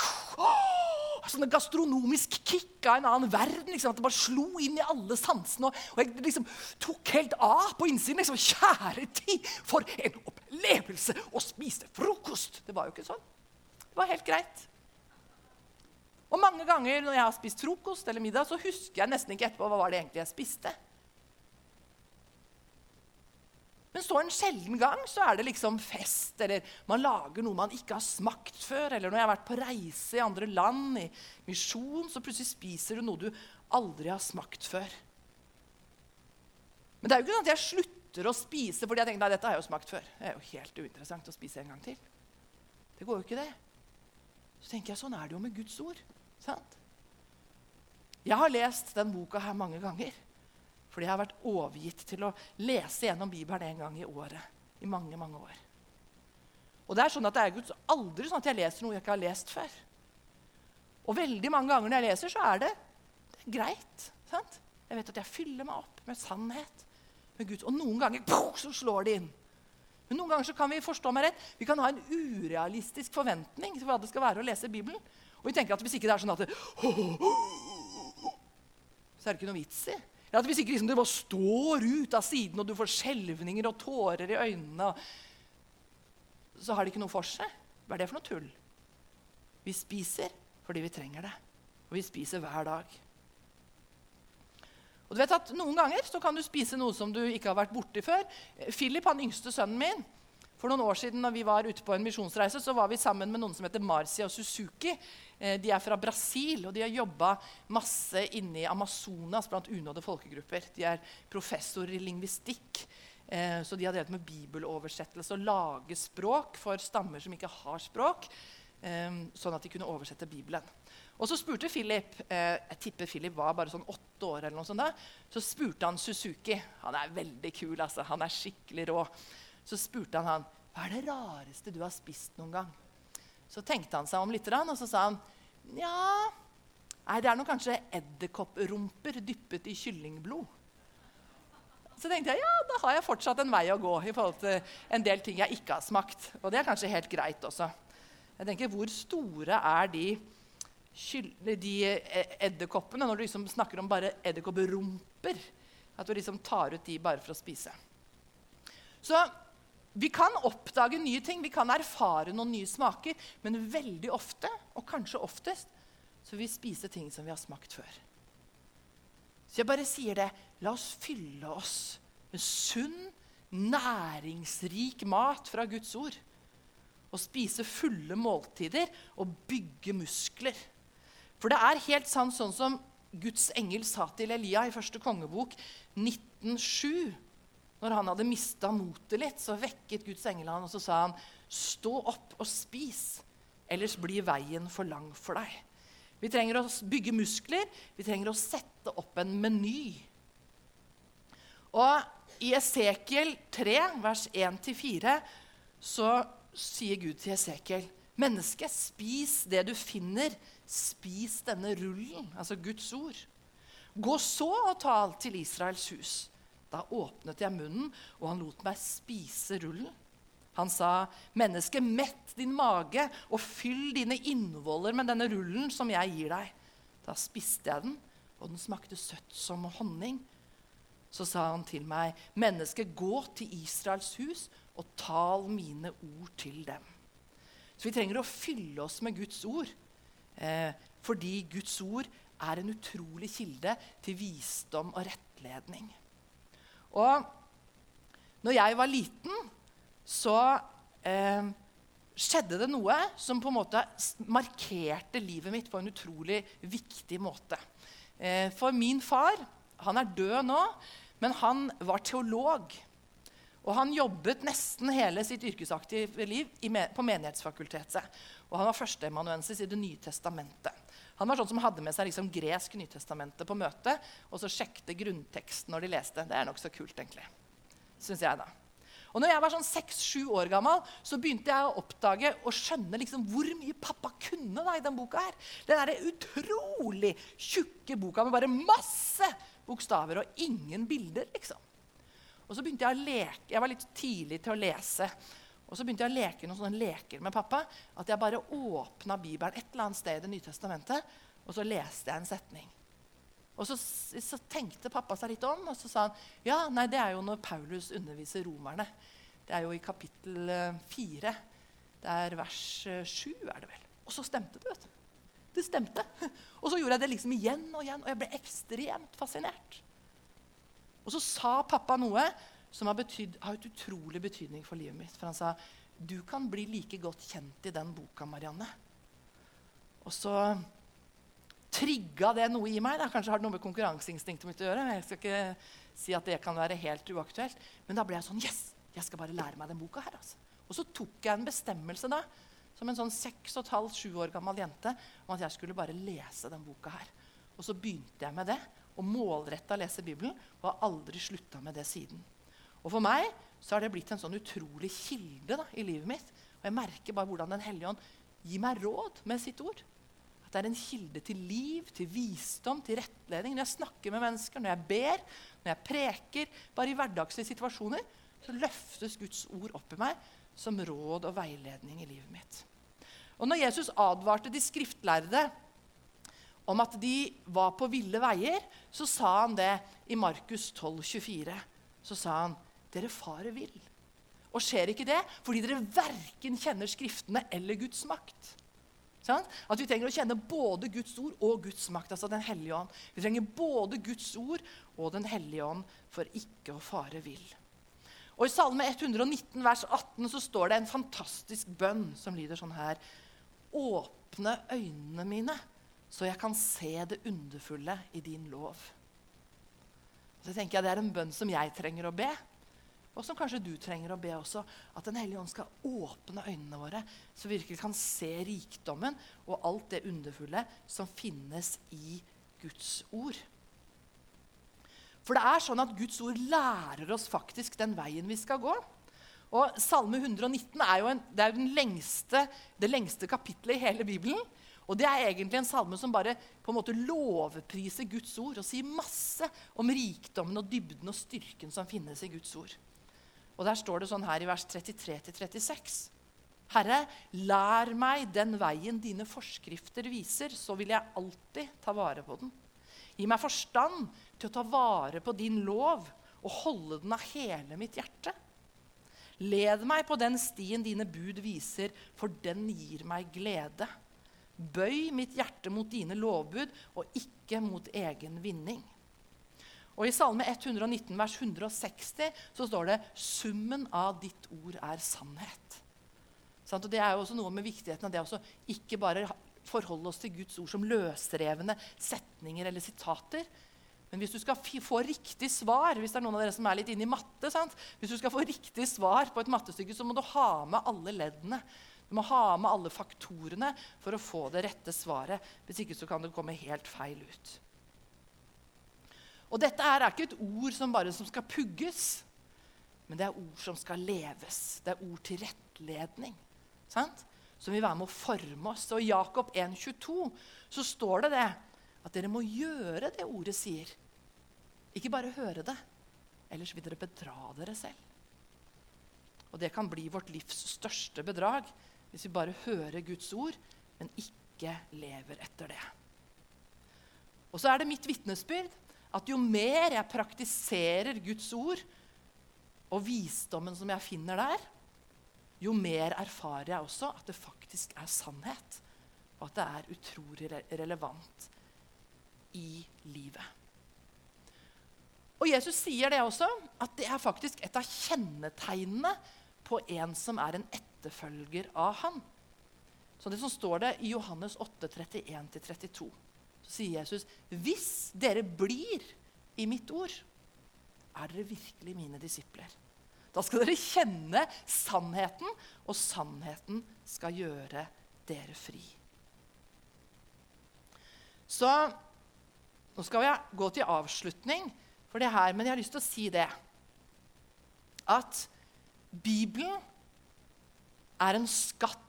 Sånn gastronomisk kick av en annen verden. Liksom, at Det bare slo inn i alle sansene. Og, og jeg liksom tok helt av på innsiden. liksom, Kjære tid, for en opplevelse å spise frokost! Det var jo ikke sånn. Det var helt greit. Og mange ganger når jeg har spist frokost eller middag, så husker jeg nesten ikke etterpå hva var det egentlig jeg spiste. Men så en sjelden gang så er det liksom fest, eller man lager noe man ikke har smakt før. Eller når jeg har vært på reise i andre land, i misjon, så plutselig spiser du noe du aldri har smakt før. Men det er jo ikke sånn at jeg slutter å spise fordi jeg tenker, nei, dette har jeg jo smakt før. Det er jo helt uinteressant å spise en gang til. Det går jo ikke, det. Så tenker jeg, sånn er det jo med Guds ord. sant? Jeg har lest den boka her mange ganger. Fordi jeg har vært overgitt til å lese gjennom Bibelen en gang i året. I mange, mange år. Og Det er sånn at det er aldri sånn at jeg leser noe jeg ikke har lest før. Og veldig mange ganger når jeg leser, så er det, det er greit. sant? Jeg vet at jeg fyller meg opp med sannhet. med Gud. Og noen ganger pof, så slår det inn. Men noen ganger så kan vi forstå meg rett, vi kan ha en urealistisk forventning til hva det skal være å lese Bibelen. Og vi tenker at hvis ikke det er sånn at det, Så er det ikke noe vits i. Ja, at Hvis ikke liksom det bare står ut av siden, og du får skjelvninger og tårer i øynene, så har det ikke noe for seg. Hva er det for noe tull? Vi spiser fordi vi trenger det. Og vi spiser hver dag. Og du vet at Noen ganger så kan du spise noe som du ikke har vært borti før. Philip, han yngste sønnen min, for noen år siden når vi var ute på en misjonsreise, så var vi sammen med noen som heter Marcia og Suzuki. Eh, de er fra Brasil, og de har jobba masse inne i Amazonas blant unådde folkegrupper. De er professorer i lingvistikk. Eh, så de har drevet med bibeloversettelse og lage språk for stammer som ikke har språk, eh, sånn at de kunne oversette Bibelen. Og så spurte Philip jeg tipper Philip var bare sånn åtte år, eller noe sånt da, så spurte han Suzuki. Han er veldig kul, altså. Han er skikkelig rå. Så spurte han han, hva er det rareste du har spist noen gang. Så tenkte han seg om litt, og så sa han ja Nei, det er nok kanskje edderkopprumper dyppet i kyllingblod. Så tenkte jeg ja, da har jeg fortsatt en vei å gå i forhold til en del ting jeg ikke har smakt. Og det er kanskje helt greit også. Jeg tenker, Hvor store er de, de edderkoppene når du liksom snakker om bare edderkopprumper? At du liksom tar ut de bare for å spise. Så vi kan oppdage nye ting, vi kan erfare noen nye smaker, men veldig ofte, og kanskje oftest, så vil vi spise ting som vi har smakt før. Så jeg bare sier det. La oss fylle oss med sunn, næringsrik mat fra Guds ord. Og spise fulle måltider og bygge muskler. For det er helt sant sånn som Guds engel sa til Elia i første kongebok 1907 når han hadde mista motet litt, så vekket Guds engel han, og så sa han, 'Stå opp og spis, ellers blir veien for lang for deg.' Vi trenger å bygge muskler, vi trenger å sette opp en meny. Og i Esekiel 3, vers 1-4, så sier Gud til Esekiel, 'Menneske, spis det du finner. Spis denne rullen.' Altså Guds ord. Gå så og tal til Israels hus. Da åpnet jeg munnen, og han lot meg spise rullen. Han sa, 'Menneske, mett din mage og fyll dine innvoller med denne rullen som jeg gir deg.' Da spiste jeg den, og den smakte søtt som honning. Så sa han til meg, 'Menneske, gå til Israels hus og tal mine ord til dem.' Så vi trenger å fylle oss med Guds ord, eh, fordi Guds ord er en utrolig kilde til visdom og rettledning. Og når jeg var liten, så eh, skjedde det noe som på en måte markerte livet mitt på en utrolig viktig måte. Eh, for min far han er død nå, men han var teolog. Og han jobbet nesten hele sitt yrkesaktive liv på Menighetsfakultetet. Og han var førsteemanuensis i Det nye testamentet. Han var sånn som hadde med seg liksom gresk Nytestamentet på møtet og så sjekket grunnteksten når de leste. Det er nokså kult, egentlig. Synes jeg da. Og når jeg var sånn seks-sju år gammel, så begynte jeg å oppdage og skjønne liksom hvor mye pappa kunne da i den boka. her. Den der utrolig tjukke boka med bare masse bokstaver og ingen bilder. liksom. Og så begynte Jeg å leke. Jeg var litt tidlig til å lese. Og så begynte jeg å leke noen sånne leker med pappa. At jeg bare åpna Bibelen et eller annet sted i Det nye testamentet, og så leste jeg en setning. Og så, så, tenkte pappa seg litt om, og så sa han ja, nei, det er jo når Paulus underviser romerne. Det er jo i kapittel eh, fire. Det er vers eh, sju, er det vel. Og så stemte det. vet du. Det stemte. Og så gjorde jeg det liksom igjen og igjen, og jeg ble ekstremt fascinert. Og så sa pappa noe som har, betyd, har et utrolig betydning for livet mitt. For han sa du kan bli like godt kjent i den boka, Marianne. Og så trigga det noe i meg. Da. Kanskje har det noe med konkurranseinstinktet mitt å gjøre. jeg skal ikke si at det kan være helt uaktuelt. Men da ble jeg sånn Yes! Jeg skal bare lære meg den boka her. Altså. Og så tok jeg en bestemmelse da, som en sånn seks og et halvt, sju år gammel jente om at jeg skulle bare lese den boka her. Og så begynte jeg med det, og målretta lese Bibelen, og har aldri slutta med det siden. Og for meg så har det blitt en sånn utrolig kilde da, i livet mitt. Og jeg merker bare hvordan Den hellige ånd gir meg råd med sitt ord. At det er en kilde til liv, til visdom, til rettledning. Når jeg snakker med mennesker, når jeg ber, når jeg preker, bare i hverdagslige situasjoner, så løftes Guds ord opp i meg som råd og veiledning i livet mitt. Og når Jesus advarte de skriftlærde om at de var på ville veier, så sa han det i Markus 12, 24. Så sa han, 'Dere fare vil. Og skjer ikke det fordi dere verken kjenner Skriftene eller Guds makt? Sånn? At vi trenger å kjenne både Guds ord og Guds makt, altså Den hellige ånd. Vi trenger både Guds ord og Den hellige ånd for ikke å fare vill. Og I Salme 119, vers 18, så står det en fantastisk bønn som lyder sånn her. Åpne øynene mine, så jeg kan se det underfulle i din lov. Så tenker jeg Det er en bønn som jeg trenger å be, og som kanskje du trenger å be også. At Den hellige ånd skal åpne øynene våre, så vi virkelig kan se rikdommen og alt det underfulle som finnes i Guds ord. For det er sånn at Guds ord lærer oss faktisk den veien vi skal gå. Og Salme 119 er jo en, det er jo lengste, det lengste kapittelet i hele Bibelen. Og det er egentlig en salme som bare på en måte lovpriser Guds ord og sier masse om rikdommen og dybden og styrken som finnes i Guds ord. Og Der står det sånn her i vers 33-36. Herre, lær meg den veien dine forskrifter viser, så vil jeg alltid ta vare på den. Gi meg forstand til å ta vare på din lov og holde den av hele mitt hjerte. Led meg på den stien dine bud viser, for den gir meg glede. Bøy mitt hjerte mot dine lovbud og ikke mot egen vinning. Og I Salme 119, vers 160 så står det 'Summen av ditt ord er sannhet'. Og Det er jo også noe med viktigheten av det å ikke bare forholde oss til Guds ord som løsrevne setninger eller sitater, men hvis du skal få riktig svar hvis det er noen av dere som er litt inne i matte, sant? hvis du skal få riktig svar på et mattestykke, så må du ha med alle leddene. Du må ha med alle faktorene for å få det rette svaret. Hvis ikke så kan det komme helt feil ut. Og dette er ikke et ord som bare som skal pugges, men det er ord som skal leves. Det er ord til rettledning. Sant? Som vil være med å forme oss. Og I Jakob 1,22 så står det det at dere må gjøre det ordet sier. Ikke bare høre det, ellers vil dere bedra dere selv. Og det kan bli vårt livs største bedrag hvis vi bare hører Guds ord, men ikke lever etter det. Og så er det mitt vitnesbyrd at jo mer jeg praktiserer Guds ord og visdommen som jeg finner der, jo mer erfarer jeg også at det faktisk er sannhet, og at det er utrolig relevant i livet. Og Jesus sier det også, at det er faktisk et av kjennetegnene på en som er en etterfølger av han. Så det som står det i Johannes 8, 31-32, så sier Jesus hvis dere blir i mitt ord, er dere virkelig mine disipler. Da skal dere kjenne sannheten, og sannheten skal gjøre dere fri. Så nå skal vi gå til avslutning for det her, men jeg har lyst til å si det. At Bibelen er en skatt.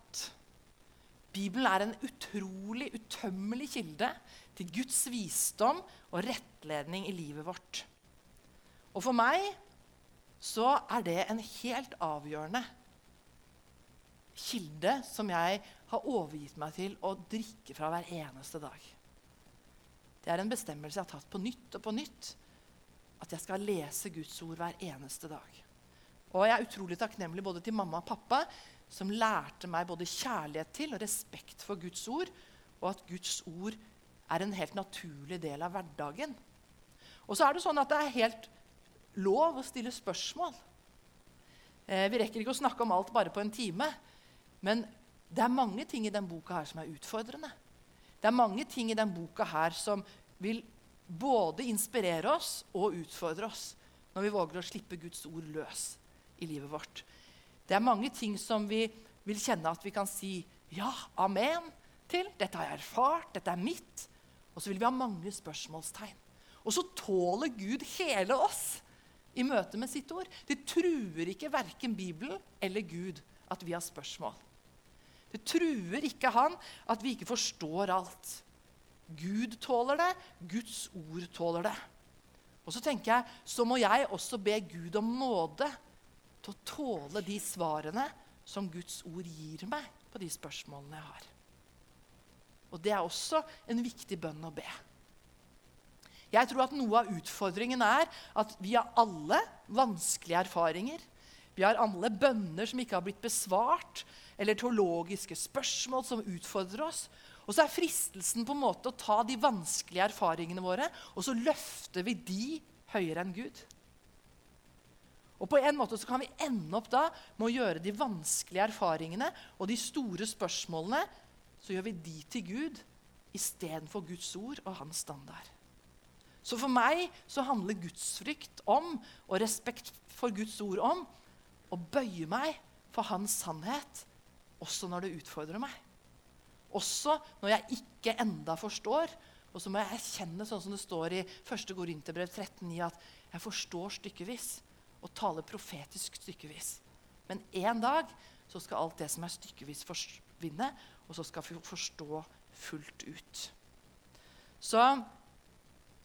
Bibelen er en utrolig, utømmelig kilde til Guds visdom og rettledning i livet vårt. Og for meg så er det en helt avgjørende kilde som jeg har overgitt meg til å drikke fra hver eneste dag. Det er en bestemmelse jeg har tatt på nytt og på nytt at jeg skal lese Guds ord hver eneste dag. Og jeg er utrolig takknemlig både til mamma og pappa, som lærte meg både kjærlighet til og respekt for Guds ord, og at Guds ord er en helt naturlig del av hverdagen. Og så er det sånn at det er helt lov å stille spørsmål. Eh, vi rekker ikke å snakke om alt bare på en time. Men det er mange ting i den boka her som er utfordrende. Det er mange ting i den boka her som vil både inspirere oss og utfordre oss når vi våger å slippe Guds ord løs i livet vårt. Det er mange ting som vi vil kjenne at vi kan si ja, amen til. Dette har jeg erfart, dette er mitt. Og så vil vi ha mange spørsmålstegn. Og så tåler Gud hele oss i møte med sitt ord. Det truer ikke verken Bibelen eller Gud at vi har spørsmål. Det truer ikke han at vi ikke forstår alt. Gud tåler det, Guds ord tåler det. Og så tenker jeg, så må jeg også be Gud om nåde til å tåle de svarene som Guds ord gir meg på de spørsmålene jeg har. Og det er også en viktig bønn å be. Jeg tror at Noe av utfordringen er at vi har alle vanskelige erfaringer. Vi har alle bønner som ikke har blitt besvart, eller teologiske spørsmål som utfordrer oss. Og så er fristelsen på en måte å ta de vanskelige erfaringene våre og så løfter vi de høyere enn Gud. Og på en måte så kan vi ende opp da med å gjøre de vanskelige erfaringene og de store spørsmålene så gjør vi de til Gud istedenfor Guds ord og hans standard. Så for meg så handler gudsfrykt om, og respekt for Guds ord om, å bøye meg for hans sannhet også når det utfordrer meg. Også når jeg ikke enda forstår. Og så må jeg erkjenne, sånn som det står i 1. Korinterbrev 13,9, at jeg forstår stykkevis og tale profetisk stykkevis. Men en dag så skal alt det som er stykkevis, forsvinne, og så skal vi forstå fullt ut. Så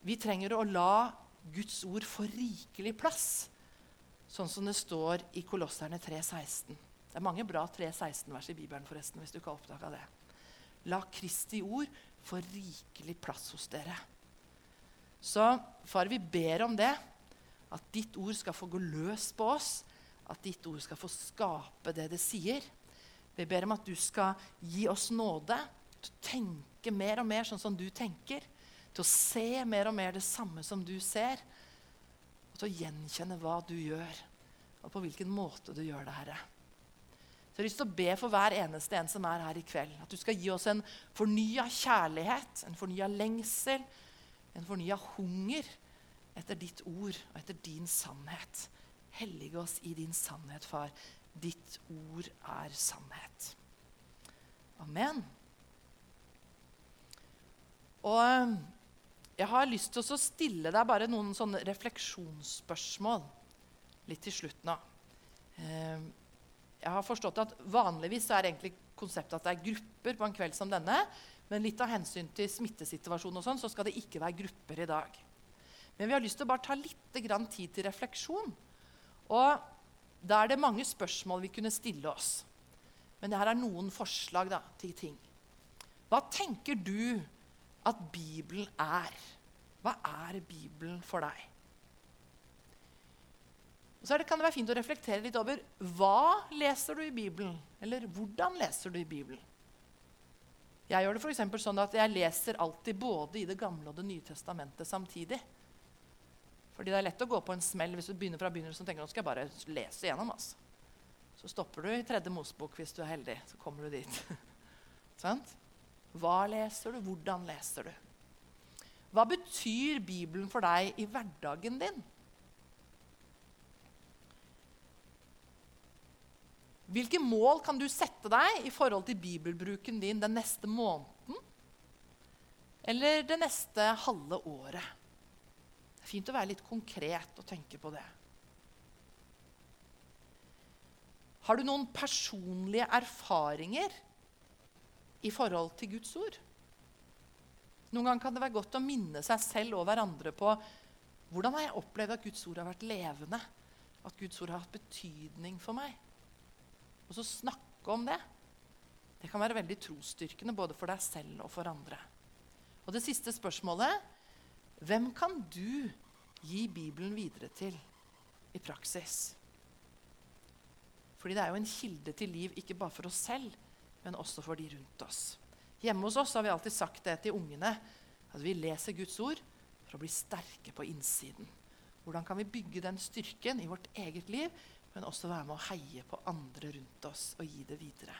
vi trenger å la Guds ord få rikelig plass, sånn som det står i Kolosserne 3,16. Det er mange bra 3,16-vers i Bibelen, forresten, hvis du ikke har oppdaga det. La Kristi ord få rikelig plass hos dere. Så far, vi ber om det, at ditt ord skal få gå løs på oss, at ditt ord skal få skape det det sier. Vi ber om at du skal gi oss nåde til å tenke mer og mer sånn som du tenker. Til å se mer og mer det samme som du ser, og til å gjenkjenne hva du gjør, og på hvilken måte du gjør det, Herre. Så jeg har lyst til å be for hver eneste en som er her i kveld, at du skal gi oss en fornya kjærlighet, en fornya lengsel, en fornya hunger etter ditt ord og etter din sannhet. Hellige oss i din sannhet, far. Ditt ord er sannhet. Amen. Og jeg har lyst til å stille deg bare noen sånne refleksjonsspørsmål litt til slutt nå. Ehm, jeg har forstått at Vanligvis er egentlig konseptet at det er grupper på en kveld som denne. Men litt av hensyn til smittesituasjonen og sånn, så skal det ikke være grupper i dag. Men vi har lyst til å bare ta litt tid til refleksjon. Og da er det mange spørsmål vi kunne stille oss. Men det her er noen forslag da, til ting. Hva tenker du at Bibelen er. Hva er Bibelen for deg? Og så det, kan det være fint å reflektere litt over hva leser du i Bibelen? Eller hvordan leser du i Bibelen? Jeg gjør det for sånn at jeg leser alltid både i Det gamle og Det nye testamentet samtidig. Fordi det er lett å gå på en smell hvis du begynner fra begynnelsen og tenker nå skal jeg bare lese igjennom. Altså. Så stopper du i tredje Mosebok hvis du er heldig. Så kommer du dit. Hva leser du? Hvordan leser du? Hva betyr Bibelen for deg i hverdagen din? Hvilke mål kan du sette deg i forhold til bibelbruken din den neste måneden? Eller det neste halve året? Det er fint å være litt konkret og tenke på det. Har du noen personlige erfaringer i forhold til Guds ord. Noen ganger kan det være godt å minne seg selv og hverandre på hvordan har jeg opplevd at Guds ord har vært levende, at Guds ord har hatt betydning for meg. Og så snakke om det. Det kan være veldig trosstyrkende både for deg selv og for andre. Og det siste spørsmålet hvem kan du gi Bibelen videre til i praksis? Fordi det er jo en kilde til liv ikke bare for oss selv, men også for de rundt oss. Hjemme hos oss har vi alltid sagt det til ungene, at vi leser Guds ord for å bli sterke på innsiden. Hvordan kan vi bygge den styrken i vårt eget liv, men også være med å heie på andre rundt oss og gi det videre?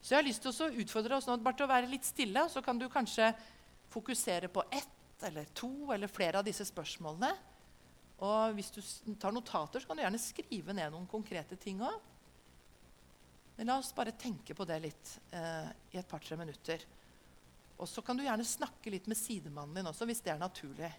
Så jeg har lyst til å utfordre oss nå bare til å være litt stille. Så kan du kanskje fokusere på ett eller to eller flere av disse spørsmålene. Og hvis du tar notater, så kan du gjerne skrive ned noen konkrete ting òg. Men la oss bare tenke på det litt eh, i et par-tre minutter. Og så kan du gjerne snakke litt med sidemannen din også, hvis det er naturlig.